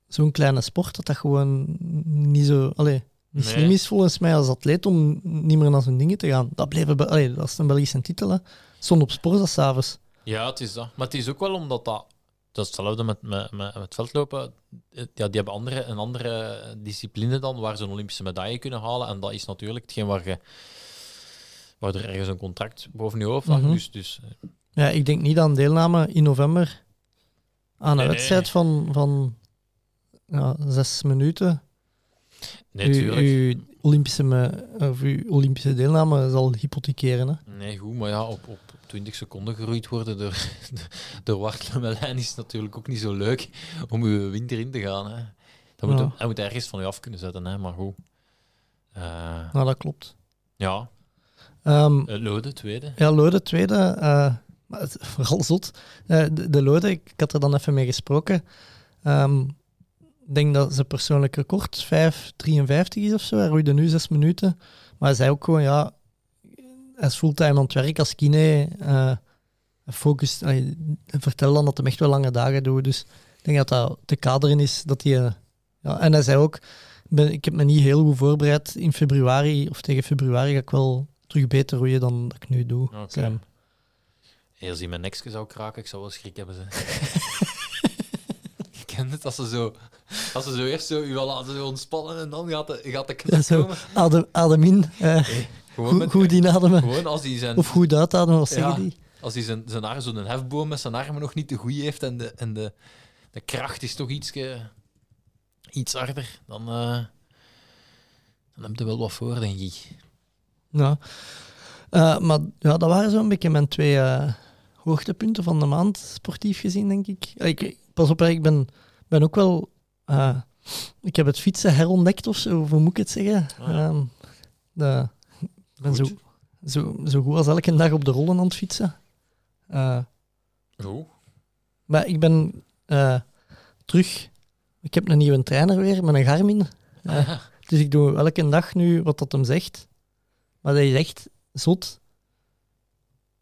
zo'n kleine sport dat dat gewoon niet zo... Allee, niet Nee. slim is volgens mij als atleet om niet meer naar zijn dingen te gaan. Dat, bleef, allee, dat is een Belgische titel, hè. Stond op Sporza s'avonds. Ja, het is dat. Maar het is ook wel omdat dat... Dat is hetzelfde met, met, met, met veldlopen. Ja, die hebben andere, een andere discipline dan, waar ze een Olympische medaille kunnen halen. En dat is natuurlijk hetgeen waar, je, waar er ergens een contract boven je hoofd lag. Mhm. Dus, dus eh, Ja, ik denk niet aan deelname in november aan een Nee, nee. wedstrijd van, van ja, zes minuten. nee, uw Olympische, me- of uw Olympische deelname zal hypothekeren. Hè. Nee, goed, maar ja, op, op 20 seconden geroeid worden door, (laughs) door Wart Lemelijn is natuurlijk ook niet zo leuk om uw winter in te gaan. Hè. Dat moet, Ja. Hij moet ergens van je af kunnen zetten, hè, maar goed. Nou, dat klopt. ja, eh, Lode, tweede. Ja, Lode, tweede. eh, maar het, (laughs) vooral zot. De, de Lode, ik, ik had er dan even mee gesproken. Ehm, Ik denk dat zijn persoonlijk record 5,53 is of zo. Hij roeide nu zes minuten. Maar hij zei ook gewoon, ja, is fulltime aan het werk als kine. eh hij vertelde dan dat hij echt wel lange dagen doet. Dus ik denk dat dat te kaderen is. Dat hij, eh, ja, en hij zei ook, ik ben- ik heb me niet heel goed voorbereid. In februari, of tegen februari, ga ik wel terug beter roeien dan dat ik nu doe. Hem. Hey, als hij mijn nekje zou kraken, ik zou wel schrik hebben. Ze. (laughs) Kent als ze zo, als ze zo eerst zo u wel laten zo ontspannen en dan gaat de, gaat de knop Ja, zo, komen. adem, adem in, eh, Gewoon, goed, met- goed inademen. gewoon als hij zijn, Of goed uitademen, wat Ja. zeggen die? als hij zijn, zijn arm, zo'n hefboom met zijn armen nog niet te goed heeft en de, en de, de kracht is toch iets, iets harder, dan, eh, dan heb je wel wat voor, denk ik. Ja. Eh, maar ja, dat waren zo'n beetje mijn twee hoogtepunten van de maand, sportief gezien, denk ik. Ik pas op, hè, ik ben, ben ook wel... eh, ik heb het fietsen herontdekt, of zo, hoe moet ik het zeggen? Ah. Ehm, de, ik ben zo, Goed. zo, zo goed als elke dag op de rollen aan het fietsen. Goed. maar ik ben eh, terug... Ik heb een nieuwe trainer weer, met een Garmin. Eh, Dus ik doe elke dag nu wat dat hem zegt. Maar dat is echt zot.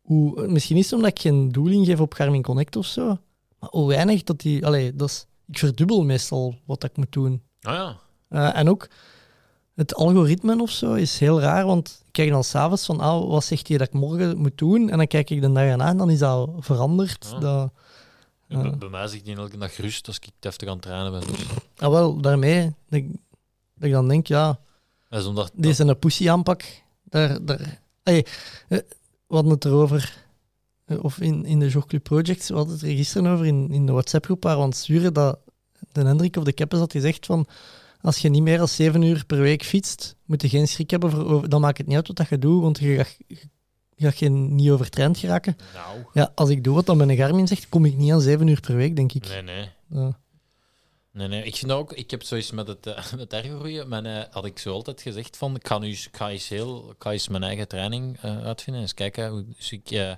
Hoe, misschien is het omdat ik geen doel ingeef op Garmin Connect of zo. Maar hoe weinig dat die... Allee, dat is, ik verdubbel meestal wat ik moet doen. Ah ja. Eh, en ook het algoritme of zo is heel raar, want ik kijk dan s'avonds van ah, wat zegt hij dat ik morgen moet doen? En dan kijk ik de dag erna en dan is dat veranderd. Ah. Dat, Ja. Bij, bij mij zit die elke dag rust als ik deftig aan het trainen ben. Dus. Ah, wel, daarmee dat ik, dat ik dan denk, ja, Dat is omdat... deze een pussy aanpak, daar, daar, Allee, eh, we hadden het erover, eh, of in, in de Jogclub Projects, we hadden het er gisteren over in, in de WhatsApp-groep, waar we aan het sturen, dat de Hendrik of de Keppes had gezegd van, als je niet meer dan zeven uur per week fietst, moet je geen schrik hebben, voor, over- dan maakt het niet uit wat je doet, want je gaat, je gaat geen, niet overtraind geraken. Nou, Ja, als ik doe wat dan mijn Garmin zegt, kom ik niet aan zeven uur per week, denk ik. nee, nee. Ja. Nee, nee. Ik vind ook, ik heb zoiets met het, eh, met ergoroeien, mijn, eh, had ik zo altijd gezegd van, ik ga nu ik ga eens heel, ik ga eens mijn eigen training eh, uitvinden, eens kijken. hoe- Dus ik, eh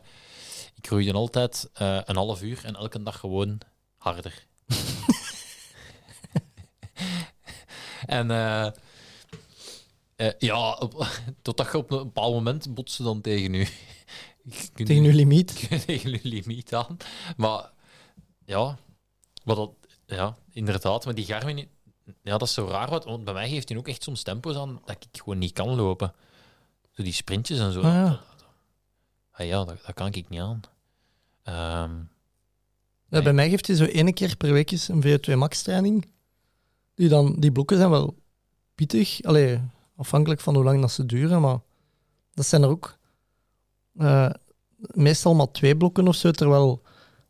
ik roeide altijd eh, een half uur en elke dag gewoon harder. (laughs) en eh, ja, op, (laughs) totdat je op een bepaald moment botste dan tegen je, (laughs) Tegen uw limiet. tegen je limiet aan. Maar ja, wat dat, ja, inderdaad, maar die Garmin, ja, dat is zo raar. Wat, want bij mij geeft hij ook echt soms tempo's aan dat ik gewoon niet kan lopen. Zo die sprintjes en zo. Ah, ja. Ah, ja, dat, dat kan ik niet aan. Ehm, Ja, bij mij geeft hij zo ene keer per week eens een VO2 max training. Die, dan, die blokken zijn wel pittig. Allee, afhankelijk van hoe lang dat ze duren, maar dat zijn er ook eh, meestal maar twee blokken of zo. Terwijl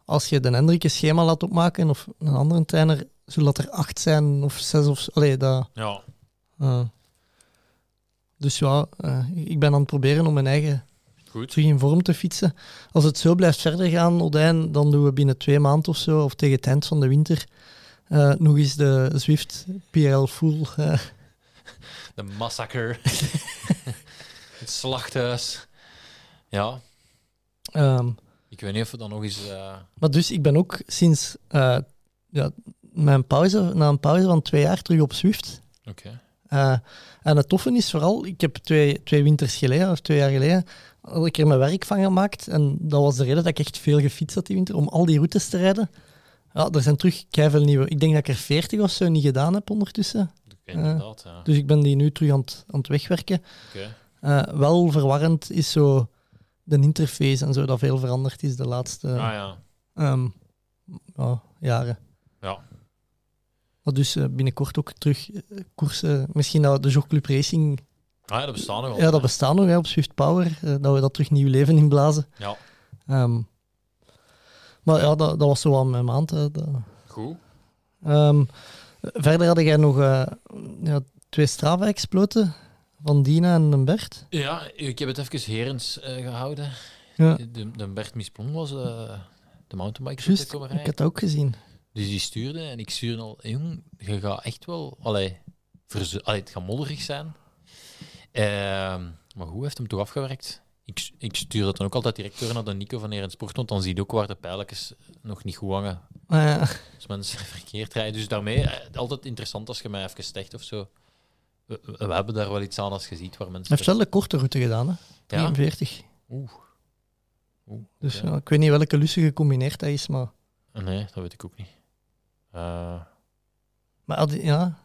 als je de Hendrik een schema laat opmaken of een andere trainer, zullen dat er acht zijn of zes of. Allee, dat, ja, eh. dus ja, eh, ik ben aan het proberen om mijn eigen goed. terug in vorm te fietsen. Als het zo blijft verder gaan, Odijn, dan doen we binnen twee maanden of zo, of tegen het eind van de winter, eh, nog eens de Zwift PRL Full. eh. De massacre. (laughs) het slachthuis. Ja, Ehm, ik weet niet of we dan nog eens... eh, maar dus ik ben ook sinds ja, mijn pauze, na een pauze van twee jaar terug op Zwift. Oké. En het toffe is vooral, ik heb twee, twee winters geleden, of twee jaar geleden, had ik er mijn werk van gemaakt. En dat was de reden dat ik echt veel gefietst had die winter, om al die routes te rijden. Ja, er zijn terug veel nieuwe. Ik denk dat ik er 40 of zo niet gedaan heb ondertussen. Inderdaad, ja. Dus ik ben die nu terug aan het, aan het wegwerken. Eh, wel verwarrend is zo de interface en zo, dat veel veranderd is de laatste Ah ja. ehm, ja, jaren. Ja. Maar dus eh, binnenkort ook terug eh, koersen. Misschien dat de Jogclub Racing Ah ja, dat bestaat nog wel. Ja, dat bestaat nog hè, op Swift Power. eh, dat we dat terug nieuw leven inblazen. Ja. Ehm, maar ja, dat, dat was zo aan mijn maand. hè, dat. Goed. Ehm, verder had jij nog eh, ja, twee Strava-exploten van Dina en een Bert. Ja, ik heb het even herens eh, gehouden. Ja. De, de Bert Misplon was eh, de mountainbike Juist, komen ik had dat ook gezien. Dus die stuurde en ik stuurde al, jong, je gaat echt wel, allee, verzu- allee, het gaat modderig zijn. Ehm, maar hoe heeft hem toch afgewerkt? Ik, ik stuur dat dan ook altijd direct door naar de Nico van Eren Sport, want dan zie je ook waar de pijltjes nog niet goed hangen. Als mensen (laughs) verkeerd rijden. Dus daarmee, eh, altijd interessant als je mij even zegt of zo. We, hebben daar wel iets aan als je ziet waar Hij mensen... heeft wel de korte route gedaan, hè? Ja? 43. Oeh. Oeh, Dus ik weet niet welke lussen gecombineerd dat is, maar... Nee, dat weet ik ook niet. Eh, Maar ja,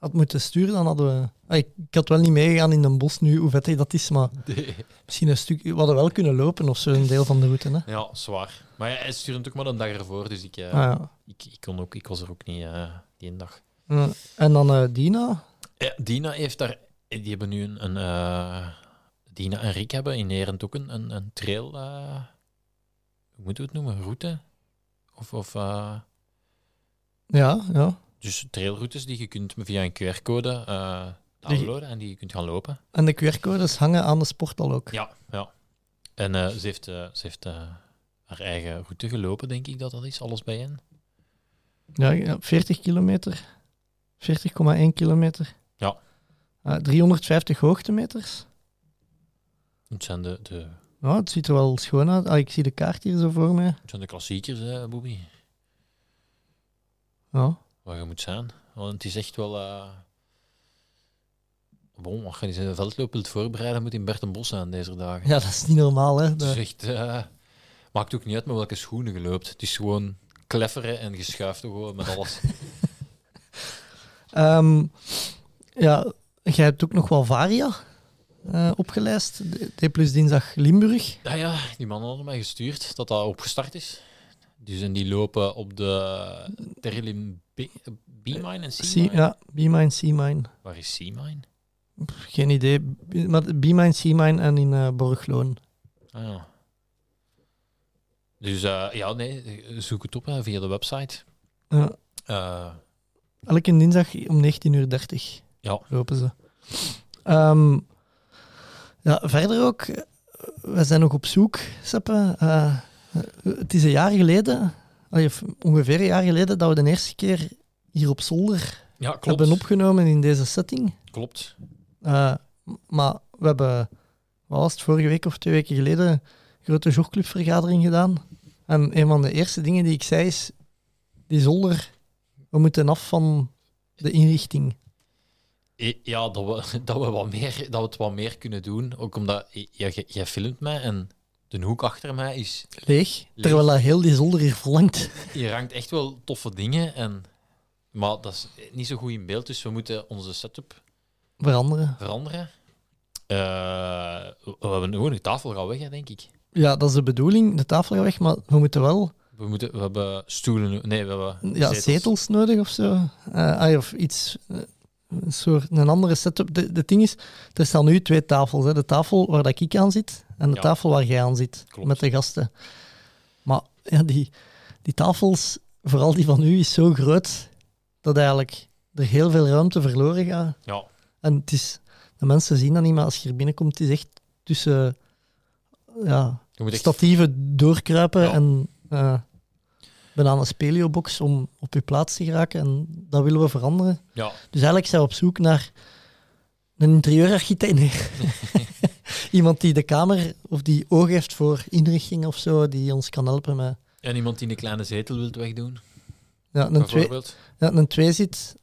had moeten sturen, dan hadden we... Ik, ik had wel niet meegegaan in een bos nu, hoe vet dat is, maar misschien een stuk... We hadden wel kunnen lopen of zo, een deel van de route, hè? ja, zwaar. Maar ja, hij stuurde natuurlijk maar een dag ervoor, dus ik, eh, Ah, ja. ik, ik, kon ook, ik was er ook niet eh, die een dag. Ja. En dan eh, Dina. Ja, Dina heeft daar... Die hebben nu een... een eh, Dina en Rick hebben in Nerend ook een, een, een trail... eh, hoe moeten we het noemen? Route? Of... of eh, Ja, ja. Dus trailroutes die je kunt via een QR-code eh downloaden en die je kunt gaan lopen. En de QR-codes hangen aan de sporthal ook. Ja, ja. En eh, ze heeft, eh, ze heeft haar eigen route gelopen, denk ik dat dat is, alles bijeen. Ja, ja, 40 kilometer. 40,1 kilometer. Ja. Eh, 350 hoogtemeters. Het zijn de, de, Ja, het ziet er wel schoon uit. Ah, ik zie de kaart hier zo voor mij. het zijn de klassiekers, hè, Bobby. Ja. Waar je moet zijn. Want het is echt wel... eh Bon, als je die een veldloop wilt voorbereiden, moet in Bert en Bos zijn deze dagen. ja, dat is niet normaal, hè. Het is echt... eh, maakt ook niet uit met welke schoenen je loopt. Het is gewoon klefferen en geschuift gewoon met alles. (laughs) Ehm, ja, jij hebt ook nog wel Varia eh, opgelijst. D- plus dinsdag Limburg. Ja, ja, die mannen hadden mij gestuurd dat dat opgestart is. Dus en die lopen op de Terlim B-mine en C-mine. ja, B-Mine, C-Mine. Waar is C-mine? Geen idee. B- Maar B-Mine, C-Mine en in eh Borgloon. Ah, ja. Dus eh, ja, nee, zoek het op hè, via de website. Ja. Eh, Elke dinsdag om 19.30 uur Ja. lopen ze. Ehm, ja, verder ook, we zijn nog op zoek, Seppe. Eh, het is een jaar geleden, ongeveer een jaar geleden, dat we de eerste keer hier op zolder ja, hebben opgenomen in deze setting. Klopt. Eh, maar we hebben, wat was het, vorige week of twee weken geleden, een grote jogclubvergadering gedaan. En een van de eerste dingen die ik zei is, die zolder, we moeten af van de inrichting. Eh, Ja, dat we, (laughs) dat, we wat meer, dat we het wat meer kunnen doen. Ook omdat eh, jij- jij filmt mij en de hoek achter mij is... Leeg, terwijl dat heel die zolder hier verlangt. Je rangt echt wel toffe dingen, en, maar dat is niet zo goed in beeld. Dus we moeten onze setup Veranderen. veranderen. Eh, we hebben gewoon de tafel gaan weg, hè, denk ik. Ja, dat is de bedoeling, de tafel gaat weg, maar we moeten wel We, moeten, we hebben stoelen... Nee, we hebben ja, zetels. nodig of zo. Eh, of iets, eh, een soort, een andere setup. De, de ding is, er staan nu twee tafels. Hè. De tafel waar dat ik aan zit en de Ja. tafel waar jij aan zit, Klopt. met de gasten. Maar ja, die, die tafels, vooral die van u, is zo groot dat eigenlijk er heel veel ruimte verloren gaat. Ja, En het is, de mensen zien dat niet, maar als je hier binnenkomt, het is echt tussen ja, echt... statieven doorkruipen Ja. en eh bijna een speliobox om op je plaats te geraken. En dat willen we veranderen. Ja, Dus eigenlijk zijn we op zoek naar een interieurarchitect. Nee. (laughs) Iemand die de kamer of die oog heeft voor inrichting of zo, die ons kan helpen met en iemand die een kleine zetel wilt wegdoen, ja, een, twee, bijvoorbeeld. ja, een twee zit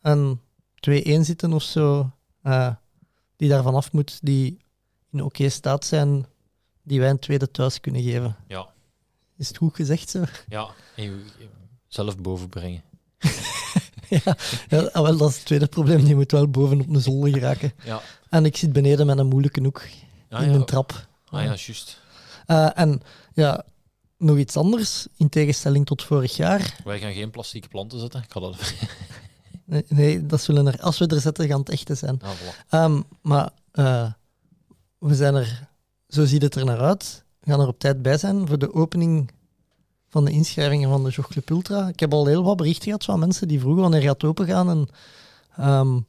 en twee één zitten of zo, eh, die daarvan af moet, die in oké staat zijn, die wij een tweede thuis kunnen geven. Ja, Is het goed gezegd zo? ja. En je, je zelf boven brengen. (laughs) ja, ja ah, wel, dat is het tweede probleem. Die moet wel bovenop een zolder geraken. Ja, En ik zit beneden met een moeilijke hoek ah, in ja. een trap. Ah ja, juist. Eh, en ja, nog iets anders, in tegenstelling tot vorig jaar. Wij gaan geen plastieke planten zetten. Ik ga dat... (laughs) Nee, nee dat zullen er, als we er zetten, gaan het echte zijn. Ah, voilà. Ehm, maar eh, we zijn er, zo ziet het er naar uit, we gaan er op tijd bij zijn voor de opening van de inschrijvingen van de Jogclub Ultra. Ik heb al heel wat berichten gehad van mensen die vroegen wanneer gaat het open gaan. En, ehm,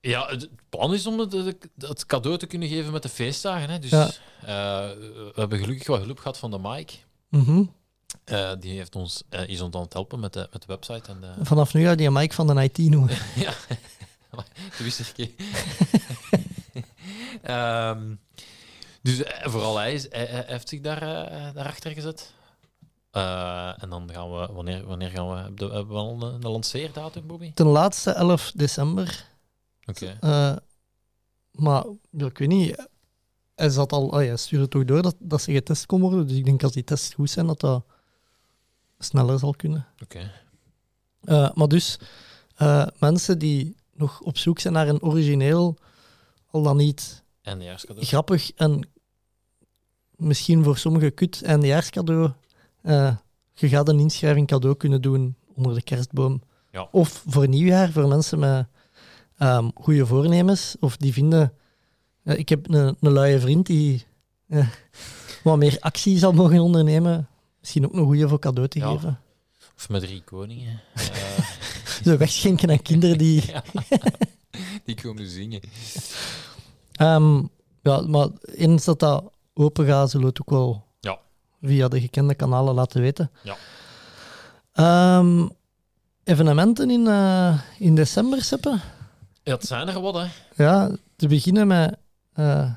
Ja, het plan is om het, het- cadeau te kunnen geven met de feestdagen. Hè. Dus Ja. eh, we hebben gelukkig wat hulp gehad van de Mike. mhm. Eh, die heeft ons, eh, is ons aan het helpen met de, met de website. En de, Vanaf nu gaat die Mike van de IT noemen. (laughs) ja, (laughs) dat wist ik. (laughs) Ehm, dus eh, vooral hij, is, hij, hij heeft zich daar, eh, daarachter gezet. Eh, en dan gaan we, wanneer, wanneer gaan we, hebben we hebben we al een, een lanceerdatum, Bobby? Ten laatste 11 december. Oké. Eh, maar ja, ik weet niet, hij, zat al, oh ja, hij stuurde toch door dat, dat ze getest kon worden. Dus ik denk als die tests goed zijn, dat dat sneller zal kunnen. Oké. Eh, maar dus, eh, mensen die nog op zoek zijn naar een origineel, al dan niet grappig en misschien voor sommigen kut eindejaarscadeau, eh je gaat een inschrijving cadeau kunnen doen onder de kerstboom. Ja. Of voor nieuwjaar, voor mensen met ehm goede voornemens, of die vinden... eh, ik heb een, een luie vriend die eh, wat meer actie zal mogen ondernemen. Misschien ook een goede voor cadeau te Ja. geven. Of met drie koningen. (laughs) Eh, Zo wegschenken aan kinderen die... (laughs) Die komen zingen. Ehm, ja, maar eens dat dat open gaat, zullen we het ook wel Ja. via de gekende kanalen laten weten. Ja. Ehm, evenementen in, in december, Seppe? Ja, het zijn er wat, hè. Ja, te beginnen met eh,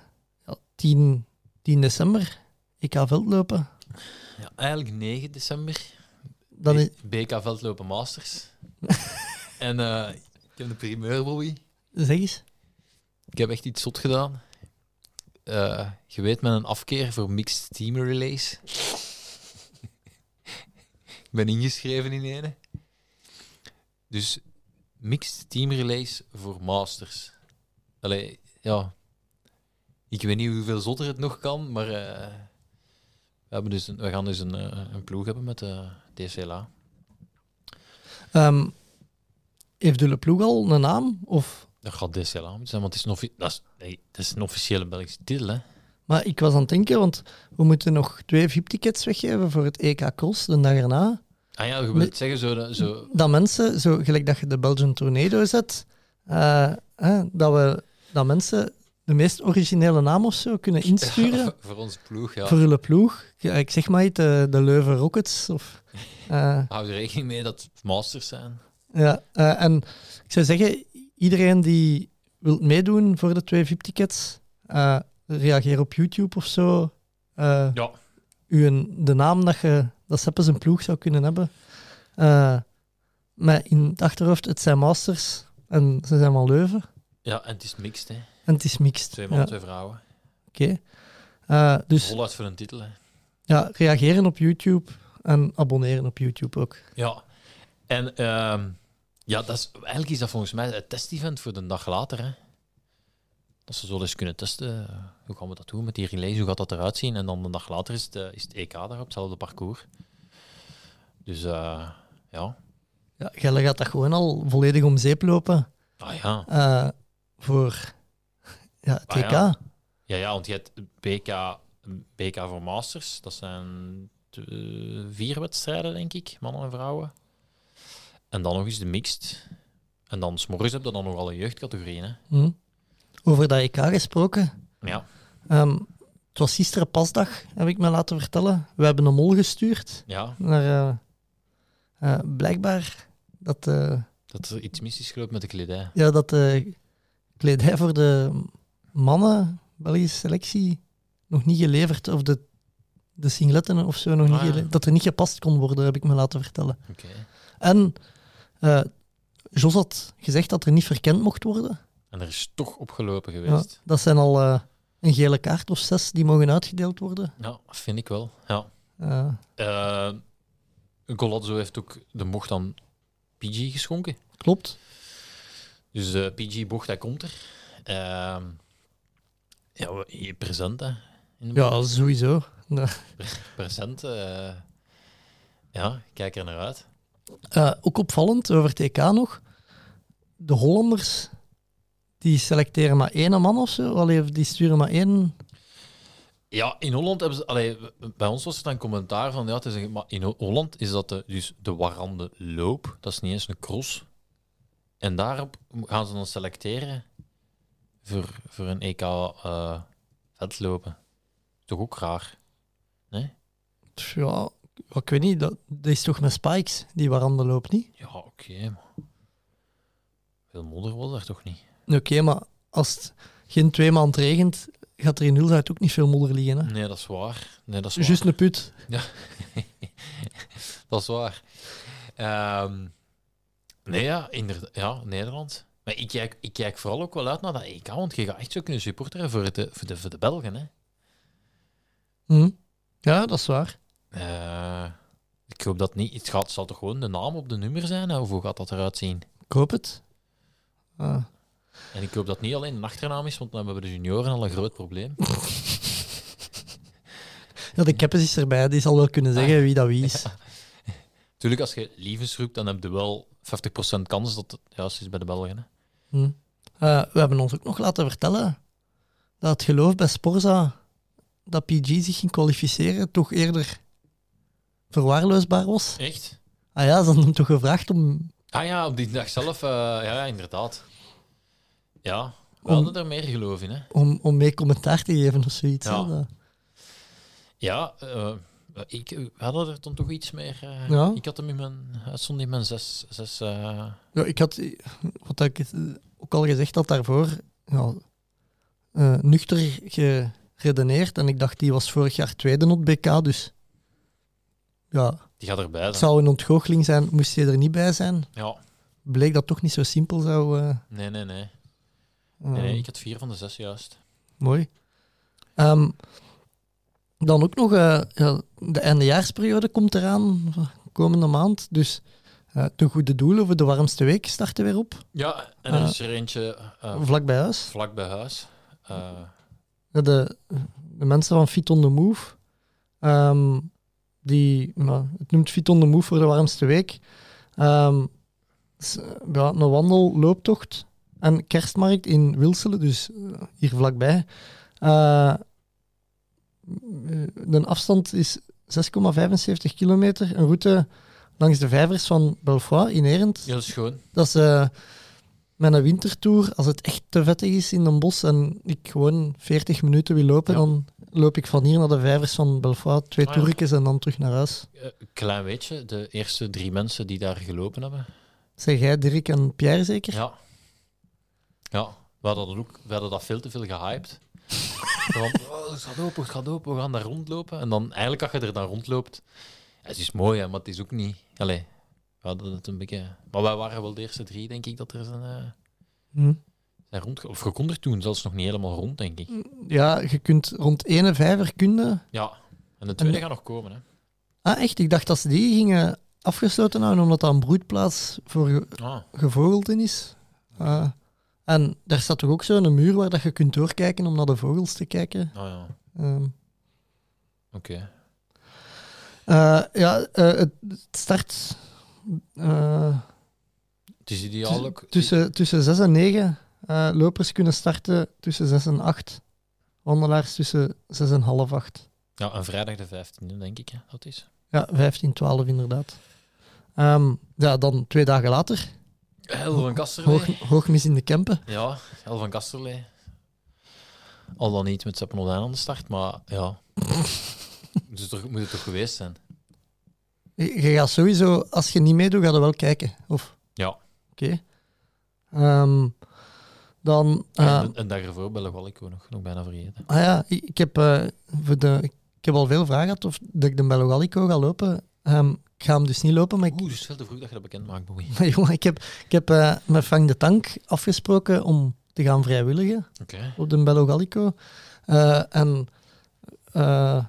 ja, 10, 10 december, EK veldlopen. Ja, eigenlijk 9 december. Dan is, BK Veldlopen Masters. (laughs) en eh, ik heb de primeur, Bobby. zeg eens. Ik heb echt iets zot gedaan. Eh, je weet, met een afkeer voor mixed team relays. (laughs) ik ben ingeschreven in ene. Dus mixed team relays voor masters. Allee, ja. Ik weet niet hoeveel zotter het nog kan, maar... eh, We, hebben dus een, we gaan dus een, eh, een ploeg hebben met de DCLA. Ehm, heeft de ploeg al een naam? Of... Dat gaat DCLA moeten zijn, want het is een, dat is, nee, dat is een officiële Belgische titel. Hè? Maar ik was aan het denken, want we moeten nog twee VIP-tickets weggeven voor het EK Cross de dag erna. Ah ja, je wilt zeggen zo... dat- zo Dat mensen, zo gelijk dat je de Belgian Tornado zet, eh, dat, we, dat mensen de meest originele naam of zo kunnen (laughs) insturen voor onze ploeg, ja. voor hun ploeg. Ik zeg maar iets, de, de Leuven Rockets. Of, (laughs) eh, Hou er rekening mee dat het masters zijn. ja, eh, en ik zou zeggen, iedereen die wilt meedoen voor de twee VIP-tickets, eh, reageer op YouTube of zo. Eh, Ja. uw, de naam dat je dat Seppe zijn ploeg zou kunnen hebben. Eh, maar in het achterhoofd, het zijn masters en ze zijn van Leuven. Ja, en het is mixed, hè. En het is mixed. Twee mannen, Ja, twee vrouwen. Oké. Eh, dus Voluit voor een titel, hè. ja, reageren op YouTube en abonneren op YouTube ook. Ja. En ehm, ja, dat is, eigenlijk is dat volgens mij het test-event voor de dag later, hè. Dat ze zo eens kunnen testen. eh, Hoe gaan we dat doen met die relays? Hoe gaat dat eruit zien? En dan de dag later is het, eh, is het EK daar op hetzelfde parcours. Dus eh, ja. Ja, Gelle gaat dat gewoon al volledig om zeep lopen Ah ja. voor ja, het Ah, EK. ja. Ja, ja, want je hebt BK, BK voor Masters. Dat zijn vier wedstrijden, denk ik, mannen en vrouwen. En dan nog eens de mixed. En dan s'morgens heb je dan nog alle jeugdcategorieën. Hè. Hm. Over dat EK gesproken. Ja. Ehm, het was gisteren pasdag, heb ik me laten vertellen. We hebben een mol gestuurd ja, naar eh, eh, blijkbaar dat, eh, dat er iets mis is gelopen met de kledij. ja, dat de kledij voor de mannen, Belgische selectie, nog niet geleverd, of de, de singletten of zo, nog niet Ah, ja. gele- dat er niet gepast kon worden, heb ik me laten vertellen. Oké. En Jos had gezegd dat er niet verkend mocht worden. En er is toch opgelopen Ja, geweest. dat zijn al eh, een gele kaart of zes die mogen uitgedeeld worden. Ja, vind ik wel. Ja. Golazzo heeft ook de mocht aan PG geschonken. klopt. Dus de PG-bocht, hij komt er. Ehm ja, hier present, hè. In de Ja, sowieso. (laughs) Ja. present. ja, kijk er naar uit. Ook opvallend over EK nog. De Hollanders die selecteren maar één man of zo. Allee, die sturen maar één. Ja, in Holland hebben ze... Allee, bij ons was er dan commentaar van... Ja, het is een, maar in Ho- Holland is dat de, dus de warande loop. Dat is niet eens een cross. En daarop gaan ze dan selecteren voor, voor een EK eh vetlopen. Toch ook raar. Nee? Ja, ik weet niet. Dat, dat is toch met spikes die warande loopt niet? Ja, oké. maar Veel modder was er toch niet? Oké, maar als het geen twee maand regent, gaat er in Hulshout ook niet veel modder liggen. Hè? Nee, dat is waar. Nee, dat is waar. Juist een put. (laughs) dat is waar. Ehm, nee, ja, inderdaad. Ja, Nederland. Maar ik kijk, ik kijk vooral ook wel uit naar dat EK, want je gaat echt zo kunnen supporteren voor de, voor de, voor de Belgen. Hè. Hm. Ja, dat is waar. Eh, ik hoop dat niet. Het gaat, zal toch gewoon de naam op de nummer zijn? Hè? Of hoe gaat dat eruit zien? Ik hoop het. Ah. En ik hoop dat niet alleen een achternaam is, want dan hebben we de junioren al een groot probleem. (laughs) Ja, de Keppes is erbij. Die zal wel kunnen zeggen wie dat wie is. (laughs) Tuurlijk, als je Lievens roept, dan heb je wel 50% kans dat het juist is bij de Belgen. Hè. Hm. Eh, we hebben ons ook nog laten vertellen dat het geloof bij Sporza dat PG zich ging kwalificeren toch eerder verwaarloosbaar was. Echt? Ah ja, ze hadden hem toch gevraagd om... Ah ja, op die dag zelf, ja, ja, inderdaad. Ja, we Om- hadden er meer geloof in, hè. Om, om mee commentaar te geven of zoiets. Ja. Ja, eh, ik, we hadden er dan toch iets meer... eh, Ja. Ik had hem in mijn... Stond in mijn zes... zes eh, Ja, ik had, wat ik ook al gezegd had daarvoor, ja, nuchter geredeneerd. En ik dacht, die was vorig jaar tweede op het BK, dus ja, die gaat erbij het zijn. zou een ontgoocheling zijn, moest je er niet bij zijn. Ja, Bleek dat toch niet zo simpel zou... nee, nee, nee. Eh, nee, nee. Ik had vier van de zes juist. Mooi. Ehm, dan ook nog, eh, ja, de eindejaarsperiode komt eraan, komende maand. Dus eh, de goede doelen voor de warmste week starten weer op, Ja, en er Ah. is er eentje eh, vlak bij huis. vlak bij huis. Eh, de, de mensen van Fit on the Move, Ehm, die, nou, het noemt Fit on the Move voor de warmste week. S- ja, een wandellooptocht en kerstmarkt in Wilselen, dus eh, hier vlakbij. Eh, de afstand is 6,75 kilometer. Een route langs de vijvers van Belfoy in Erend. Heel schoon. Dat is eh, met een wintertour, als het echt te vettig is in een bos en ik gewoon 40 minuten wil lopen, Ja. dan loop ik van hier naar de vijvers van Belfoy, twee Ah, ja. en dan terug naar huis. Eh, klein weetje, de eerste drie mensen die daar gelopen hebben. Zeg jij, Dirk en Pierre zeker? Ja. Ja, we hadden, dat ook, we hadden dat veel te veel gehyped. (laughs) Van, oh, het gaat open, het gaat open, we gaan daar rondlopen. En dan, eigenlijk, als je er dan rondloopt, het is mooi, hè, maar het is ook niet... Allee, we hadden het een beetje... Maar wij waren wel de eerste drie, denk ik, dat er zijn, eh, Hm. zijn rond... Of je kon er toen zelfs nog niet helemaal rond, denk ik. Ja, je kunt rond ene vijver kunnen... Ja, en de tweede En- gaat nog komen, hè. Ah, echt? Ik dacht dat ze die gingen afgesloten houden, omdat dat een broedplaats voor ge- Ah, gevogelten is. Ah. En daar staat toch ook zo'n muur waar dat je kunt doorkijken om naar de vogels te kijken. ah ja, Ehm, oké. eh, ja, eh, het start eh, Het is ideaal ook... tussen, tussen 6 en 9. eh, lopers kunnen starten tussen 6 en 8. Wandelaars tussen 6 en half 8. Ja, en vrijdag de 15e, denk ik, hè, dat is. Ja, 15, 12 inderdaad. Ehm, ja, dan twee dagen later, El van Kasterlee. hoog, hoogmis in de Kempen. Ja, El van Kasterlee. Al dan niet met Seppen aan de start, maar ja. (laughs) moet, het toch, moet het toch geweest zijn? Je je gaat sowieso, als je niet meedoet, ga je wel kijken. Of, Ja. oké. Ehm, dan, eh, en een dag ervoor ook nog, nog bijna vergeten. ah ja, ik, ik heb, eh, voor de, ik heb al veel vragen gehad of dat ik de Bello Gallico ga lopen. Ehm, ik ga hem dus niet lopen, maar ik, Oeh, dus veel te vroeg dat je dat bekend maakt, Bowie. (laughs) maar jongen, ik heb, ik heb eh, met Frank de Tank afgesproken om te gaan vrijwilligen. Op de Bello Gallico. Eh, en eh,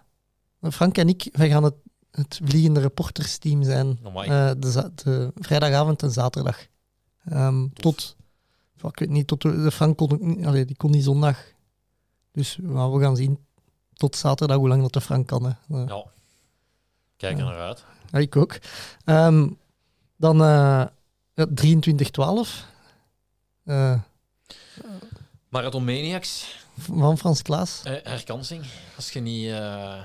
Frank en ik, wij gaan het, het vliegende reportersteam zijn. De, de vrijdagavond en zaterdag. Ehm, tot, ik weet niet, tot de Frank kon ook niet, allee, die kon niet zondag. Dus we gaan zien tot zaterdag hoe lang dat de Frank kan. Hè. Ja. Kijk er naar uit. ja, ik ook. Ehm, dan ja, 23-12 eh, Marathon Maniacs, van Frans Klaas. eh, herkansing. Als je niet, eh,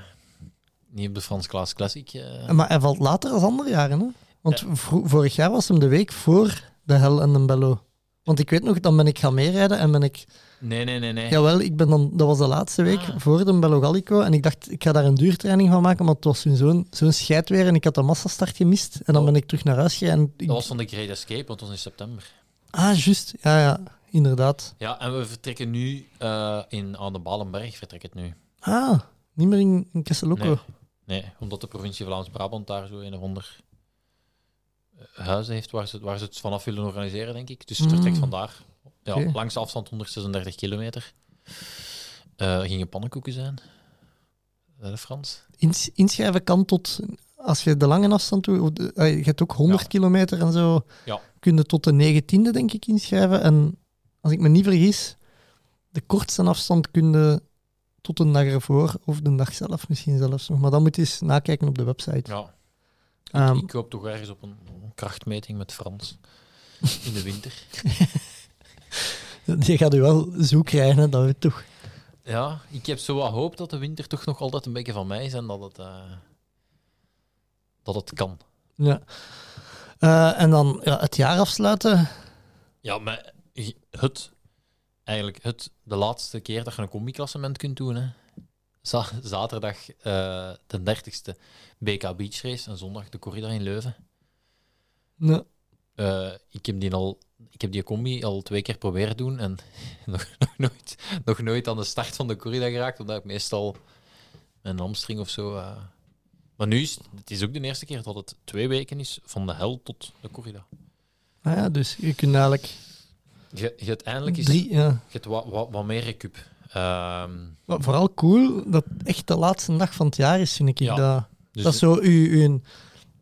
niet op de Frans Klaas Classic... eh, Maar hij valt later als andere jaren, hè? Want vorig jaar was hem de week voor de Hel en de Bello. Want ik weet nog, dan ben ik gaan meerijden en ben ik... Nee, nee, nee, nee. Jawel, ik ben dan, dat was de laatste week Ah. voor de Bello Gallico. En ik dacht, ik ga daar een duurtraining van maken, maar het was toen zo'n zo'n scheidweer en ik had de massastart gemist. En dan Oh. ben ik terug naar huis gegaan. ik- Dat was van de Great Escape, want dat was in september. Ah, juist. Ja, ja, inderdaad. Ja, en we vertrekken nu eh, in, aan de Balenberg. Vertrek het nu. Ah, niet meer in, in Kesseloko. Nee. Nee, omdat de provincie Vlaams-Brabant daar zo of ander eh, huizen heeft waar ze, waar ze het vanaf willen organiseren, denk ik. Dus het vertrekt Mm. vandaar. Ja, langs de afstand 136 kilometer. Eh gingen pannenkoeken zijn. Eh, Frans. Ins- inschrijven kan tot, als je de lange afstand doet, eh, je hebt ook 100 Ja. kilometer en zo, Ja. kun je tot de 19e denk ik inschrijven. En als ik me niet vergis, de kortste afstand kun je tot een dag ervoor, of de dag zelf misschien zelfs nog. Maar dan moet je eens nakijken op de website. Ja. Ehm, ik hoop toch ergens op een, een krachtmeting met Frans. In de winter. (laughs) die gaat u wel zoek krijgen, hè, dat weet toch. Ja, ik heb zo wat hoop dat de winter toch nog altijd een beetje van mij is en dat het, eh, dat het kan. Ja. Eh, en dan ja, het jaar afsluiten. Ja, maar het, eigenlijk het, de laatste keer dat je een combi-klassement kunt doen, hè. Za- zaterdag eh de 30ste BK Beach Race en zondag de corrida in Leuven. Eh, ik heb die al, ik heb die combi al twee keer proberen doen en (laughs) nog, nog, nooit, nog nooit aan de start van de corrida geraakt, omdat ik meestal een hamstring of zo. eh. Maar nu is het is ook de eerste keer dat het twee weken is van de hel tot de corrida. Ah ja, dus je kunt eigenlijk Je, je uiteindelijk is drie... Ja. je hebt wat, wat, wat meer recup. Ehm, vooral cool dat het echt de laatste dag van het jaar is, vind ik. Ja. Dat, dus dat is zo u, u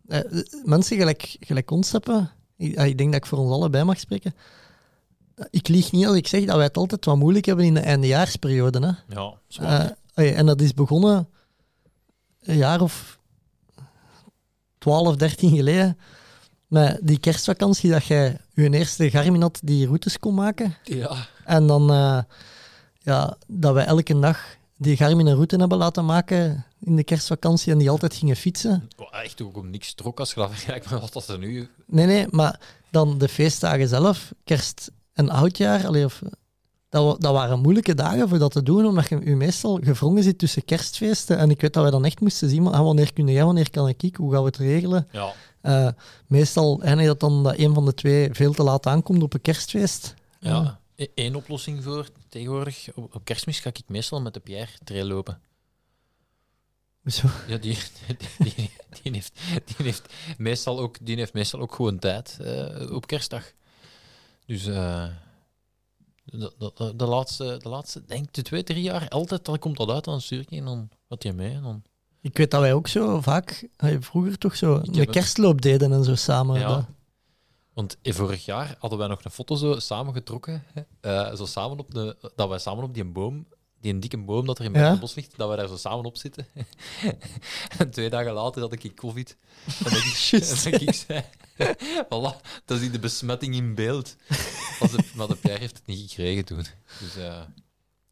eh, mensen gelijk, gelijk ons hebben. Ik, ah, ik denk dat ik voor ons allebei mag spreken. Ik lieg niet als ik zeg dat wij het altijd wat moeilijk hebben in de eindejaarsperiode. Hè? ja, zwaar. Eh, en dat is begonnen een jaar of 12, 13 geleden. Met die kerstvakantie dat jij je eerste Garmin had die routes kon maken. Ja. En dan eh, ja, dat wij elke dag die Garmin een route hebben laten maken in de kerstvakantie en die altijd gingen fietsen. Oh, Echt ook om niks trok als je dat vergelijkt met wat dat er nu... Nee, nee, maar dan de feestdagen zelf, kerst en oudjaar, allee, of, dat, dat waren moeilijke dagen voor dat te doen, omdat je je meestal gevrongen zit tussen kerstfeesten. En ik weet dat wij dan echt moesten zien, maar, ah, wanneer kun jij, wanneer kan ik, hoe gaan we het regelen? Ja, Eh, meestal eindigt dat dan dat een van de twee veel te laat aankomt op een kerstfeest. ja. Eén oplossing voor tegenwoordig. Op, op kerstmis ga ik meestal met de Pierre trail lopen. Zo. Ja, die, die, die, die heeft, die, heeft meestal ook, die heeft meestal ook gewoon tijd eh, op kerstdag. Dus eh, de, de, de, de laatste, de laatste, denk ik, de twee, drie jaar, altijd dan komt dat uit, dan stuur ik je en dan wat je mee. En dan, Ik weet dat wij ook zo vaak, eh, vroeger toch zo, een het. kerstloop deden en zo samen. Ja. Dat- want vorig jaar hadden wij nog een foto zo samen getrokken, hè, eh, zo samen op de, dat wij samen op die boom, die een dikke boom dat er in Ja. het bos ligt, dat wij daar zo samen op zitten. (laughs) en twee dagen later had ik covid. En dat (laughs) ik, Juist. en dat ik zei, voilà, dat is die de besmetting in beeld. De, maar de Pierre heeft het niet gekregen toen. Dus,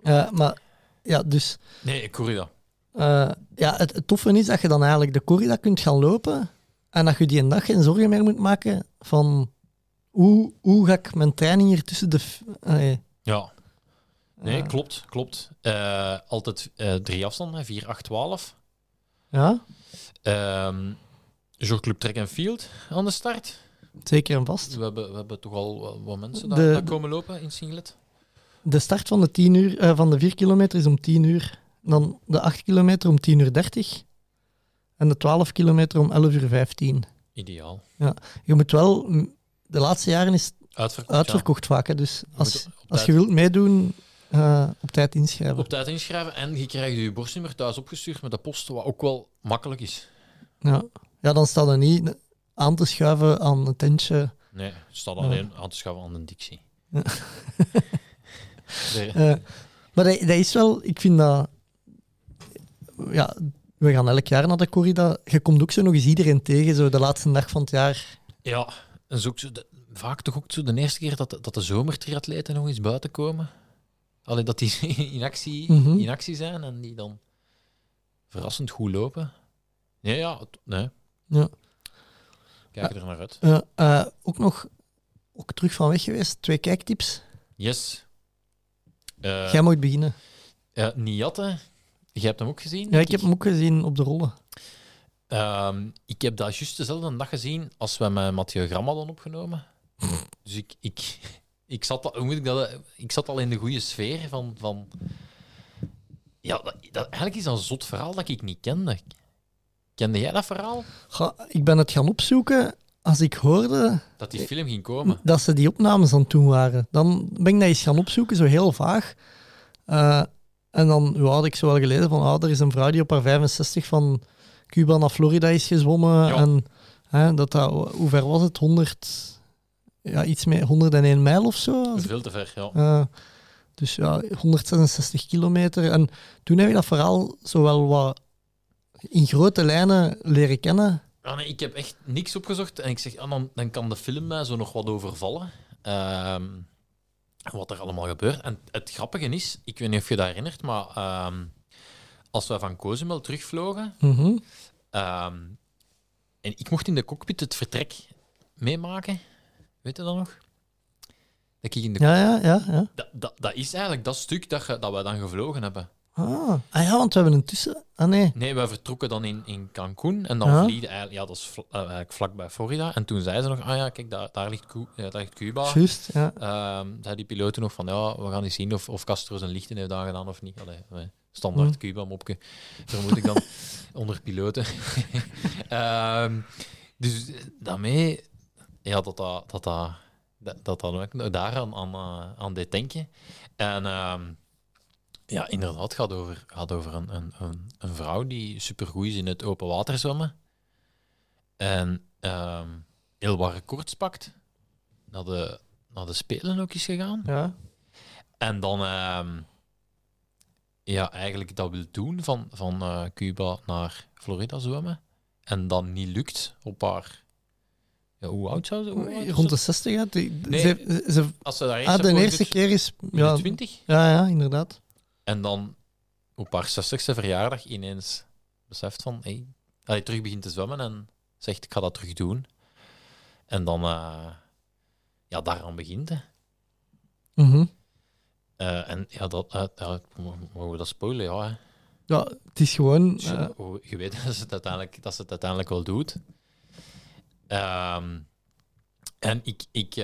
Eh, maar ja, dus nee, corrida. eh, ja, het, het toffe is dat je dan eigenlijk de corrida kunt gaan lopen en dat je die een dag geen zorgen meer moet maken van hoe, hoe ga ik mijn training hier tussen de... allee, Ja. Nee, klopt, klopt. Eh, altijd eh, drie afstanden, 4, 8, 12. Ja, Ehm Jogclub Track and Field aan de start. zeker en vast. We hebben, we hebben toch al wat, mensen daar, De- daar komen lopen in Singlet. De start van de, 10 uur, eh, van de 4 kilometer is om 10 uur. Dan de 8 kilometer om 10 uur 30. En de 12 kilometer om 11 uur 15. Ideaal. Je moet wel... De laatste jaren is Uitverkocht, uitverkocht vaak. Hè, dus ja. als, Je als je wilt meedoen, eh, op tijd inschrijven. Op tijd inschrijven en je krijgt je borstnummer thuis opgestuurd met de post, wat ook wel makkelijk is. Ja. ja, dan staat er niet aan te schuiven aan een tentje. Nee, staat Ja. alleen aan te schaffen aan de dictie. Ja. (laughs) Nee, Eh, maar dat, dat is wel, ik vind dat. Ja, we gaan elk jaar naar de corrida. Je komt ook zo nog eens iedereen tegen, zo de laatste dag van het jaar. Ja, ook zo de- vaak toch ook zo de eerste keer dat, de- dat de zomertriatleten nog eens buiten komen. Alleen dat die (laughs) in actie, Mhm. in actie zijn en die dan verrassend goed lopen. Nee, ja, het- nee. Ja. Kijk er naar uit. Eh, eh, ook nog ook terug van weg geweest. Twee kijktips. Yes. Eh Jij moet beginnen. Niatte, je hebt hem ook gezien? Ja, ik heb hem ook gezien op de rollen. Ehm, ik heb dat juist dezelfde dag gezien als we met Mathieu Gram hadden opgenomen. Dus ik, ik, ik, zat al, hoe moet ik, dat, ik zat al in de goede sfeer van... van ja, dat, dat, eigenlijk is dat een zot verhaal dat ik niet kende. Kende jij dat verhaal? Ik ben het gaan opzoeken. Als ik hoorde Dat die film ging komen? dat ze die opnames aan het doen waren, dan ben ik dat eens gaan opzoeken, zo heel vaag. Eh, en dan hoe had ik zo wel geleden van, ah, er is een vrouw die op haar 65 van Cuba naar Florida is gezwommen. Ja. En hè, dat dat, hoe ver was het? 100, ja, iets meer, 101 mijl of zo? Veel te ver, ja. dus ja, 166 kilometer. En toen heb je dat verhaal zo wel wat in grote lijnen leren kennen. Ah, nee, ik heb echt niks opgezocht en ik zeg, ah, dan, dan kan de film mij zo nog wat overvallen. Ehm, wat er allemaal gebeurt. En het grappige is, ik weet niet of je dat herinnert, maar ehm, als wij van Cozumel terugvlogen, Mhm. ehm, en ik mocht in de cockpit het vertrek meemaken, weet je dat nog? Dat ik in de Ja, ja, ja. ja. dat, dat, dat is eigenlijk dat stuk dat, dat wij dan gevlogen hebben. Ah. ah ja, want we hebben een tussen... Ah nee. Nee, wij vertrokken dan in, in Cancun en dan Ja. vliegen eigenlijk, ja, dat is vla- eh, eigenlijk vlakbij Florida. En toen zei ze nog, ah ja, kijk, daar, daar, ligt, Cu- ja, daar ligt Cuba. Juist, ja. Ehm zei die piloten nog van, ja, we gaan eens zien of, of Castro zijn lichten heeft aangedaan of niet. Allee, allee, standaard Hm. Cuba-mopje, vermoed ik dan, (laughs) onder piloten. (laughs) Ehm, dus eh, daarmee, ja, dat dat, dat, dat, dat, dat, dat ook nog daaraan aan, eh, aan deed denken. En ehm, ja, inderdaad, het gaat over, gaat over een, een, een, een vrouw die supergoed is in het open water zwemmen. En ehm, heel wat records pakt. Naar de, naar de Spelen ook is gegaan. ja. En dan, ehm, ja, eigenlijk dat wil doen van, van eh, Cuba naar Florida zwemmen. En dan niet lukt op haar... Ja, hoe oud zou ze? oud Rond de ze? 60, hè? Die- Nee, ze, ze, Als ze daar eerst ah, de eerste keer is... in de Ja, 20. ja, ja, inderdaad. En dan op haar 60ste verjaardag ineens beseft van... Hey, allee, terug begint te zwemmen en zegt, ik ga dat terug doen. En dan... eh, ja, daaraan begint, hè. Mhm. Eh, en ja, dat, ja, mogen we dat spoilen? Ja, hè. Ja, het is gewoon... Dus, eh, oh, je weet (laughs) dat ze het uiteindelijk, dat ze het uiteindelijk wel doet. Ehm, en ik, ik,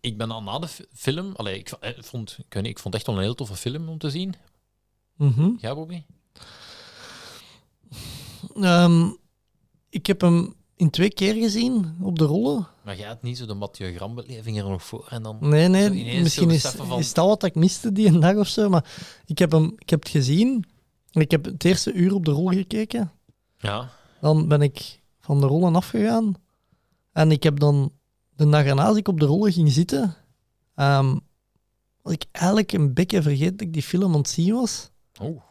ik ben al na de fi- film... Allee, ik, eh, vond, ik, weet niet, ik vond het echt wel een heel toffe film om te zien. mhm. Ja, Bobby? Ehm, ik heb hem in twee keer gezien op de rollen. Maar jij had niet zo de Mathieu Gram-beleving er nog voor. En dan Nee, nee, misschien is, van... is dat wat ik miste die een dag of zo. Maar ik heb, hem, ik heb het gezien. Ik heb het eerste uur op de rol gekeken. Ja, Dan ben ik van de rollen afgegaan. En ik heb dan de dag erna, als ik op de rollen ging zitten, ehm, was ik eigenlijk een beetje vergeten dat ik die film aan het zien was. oh.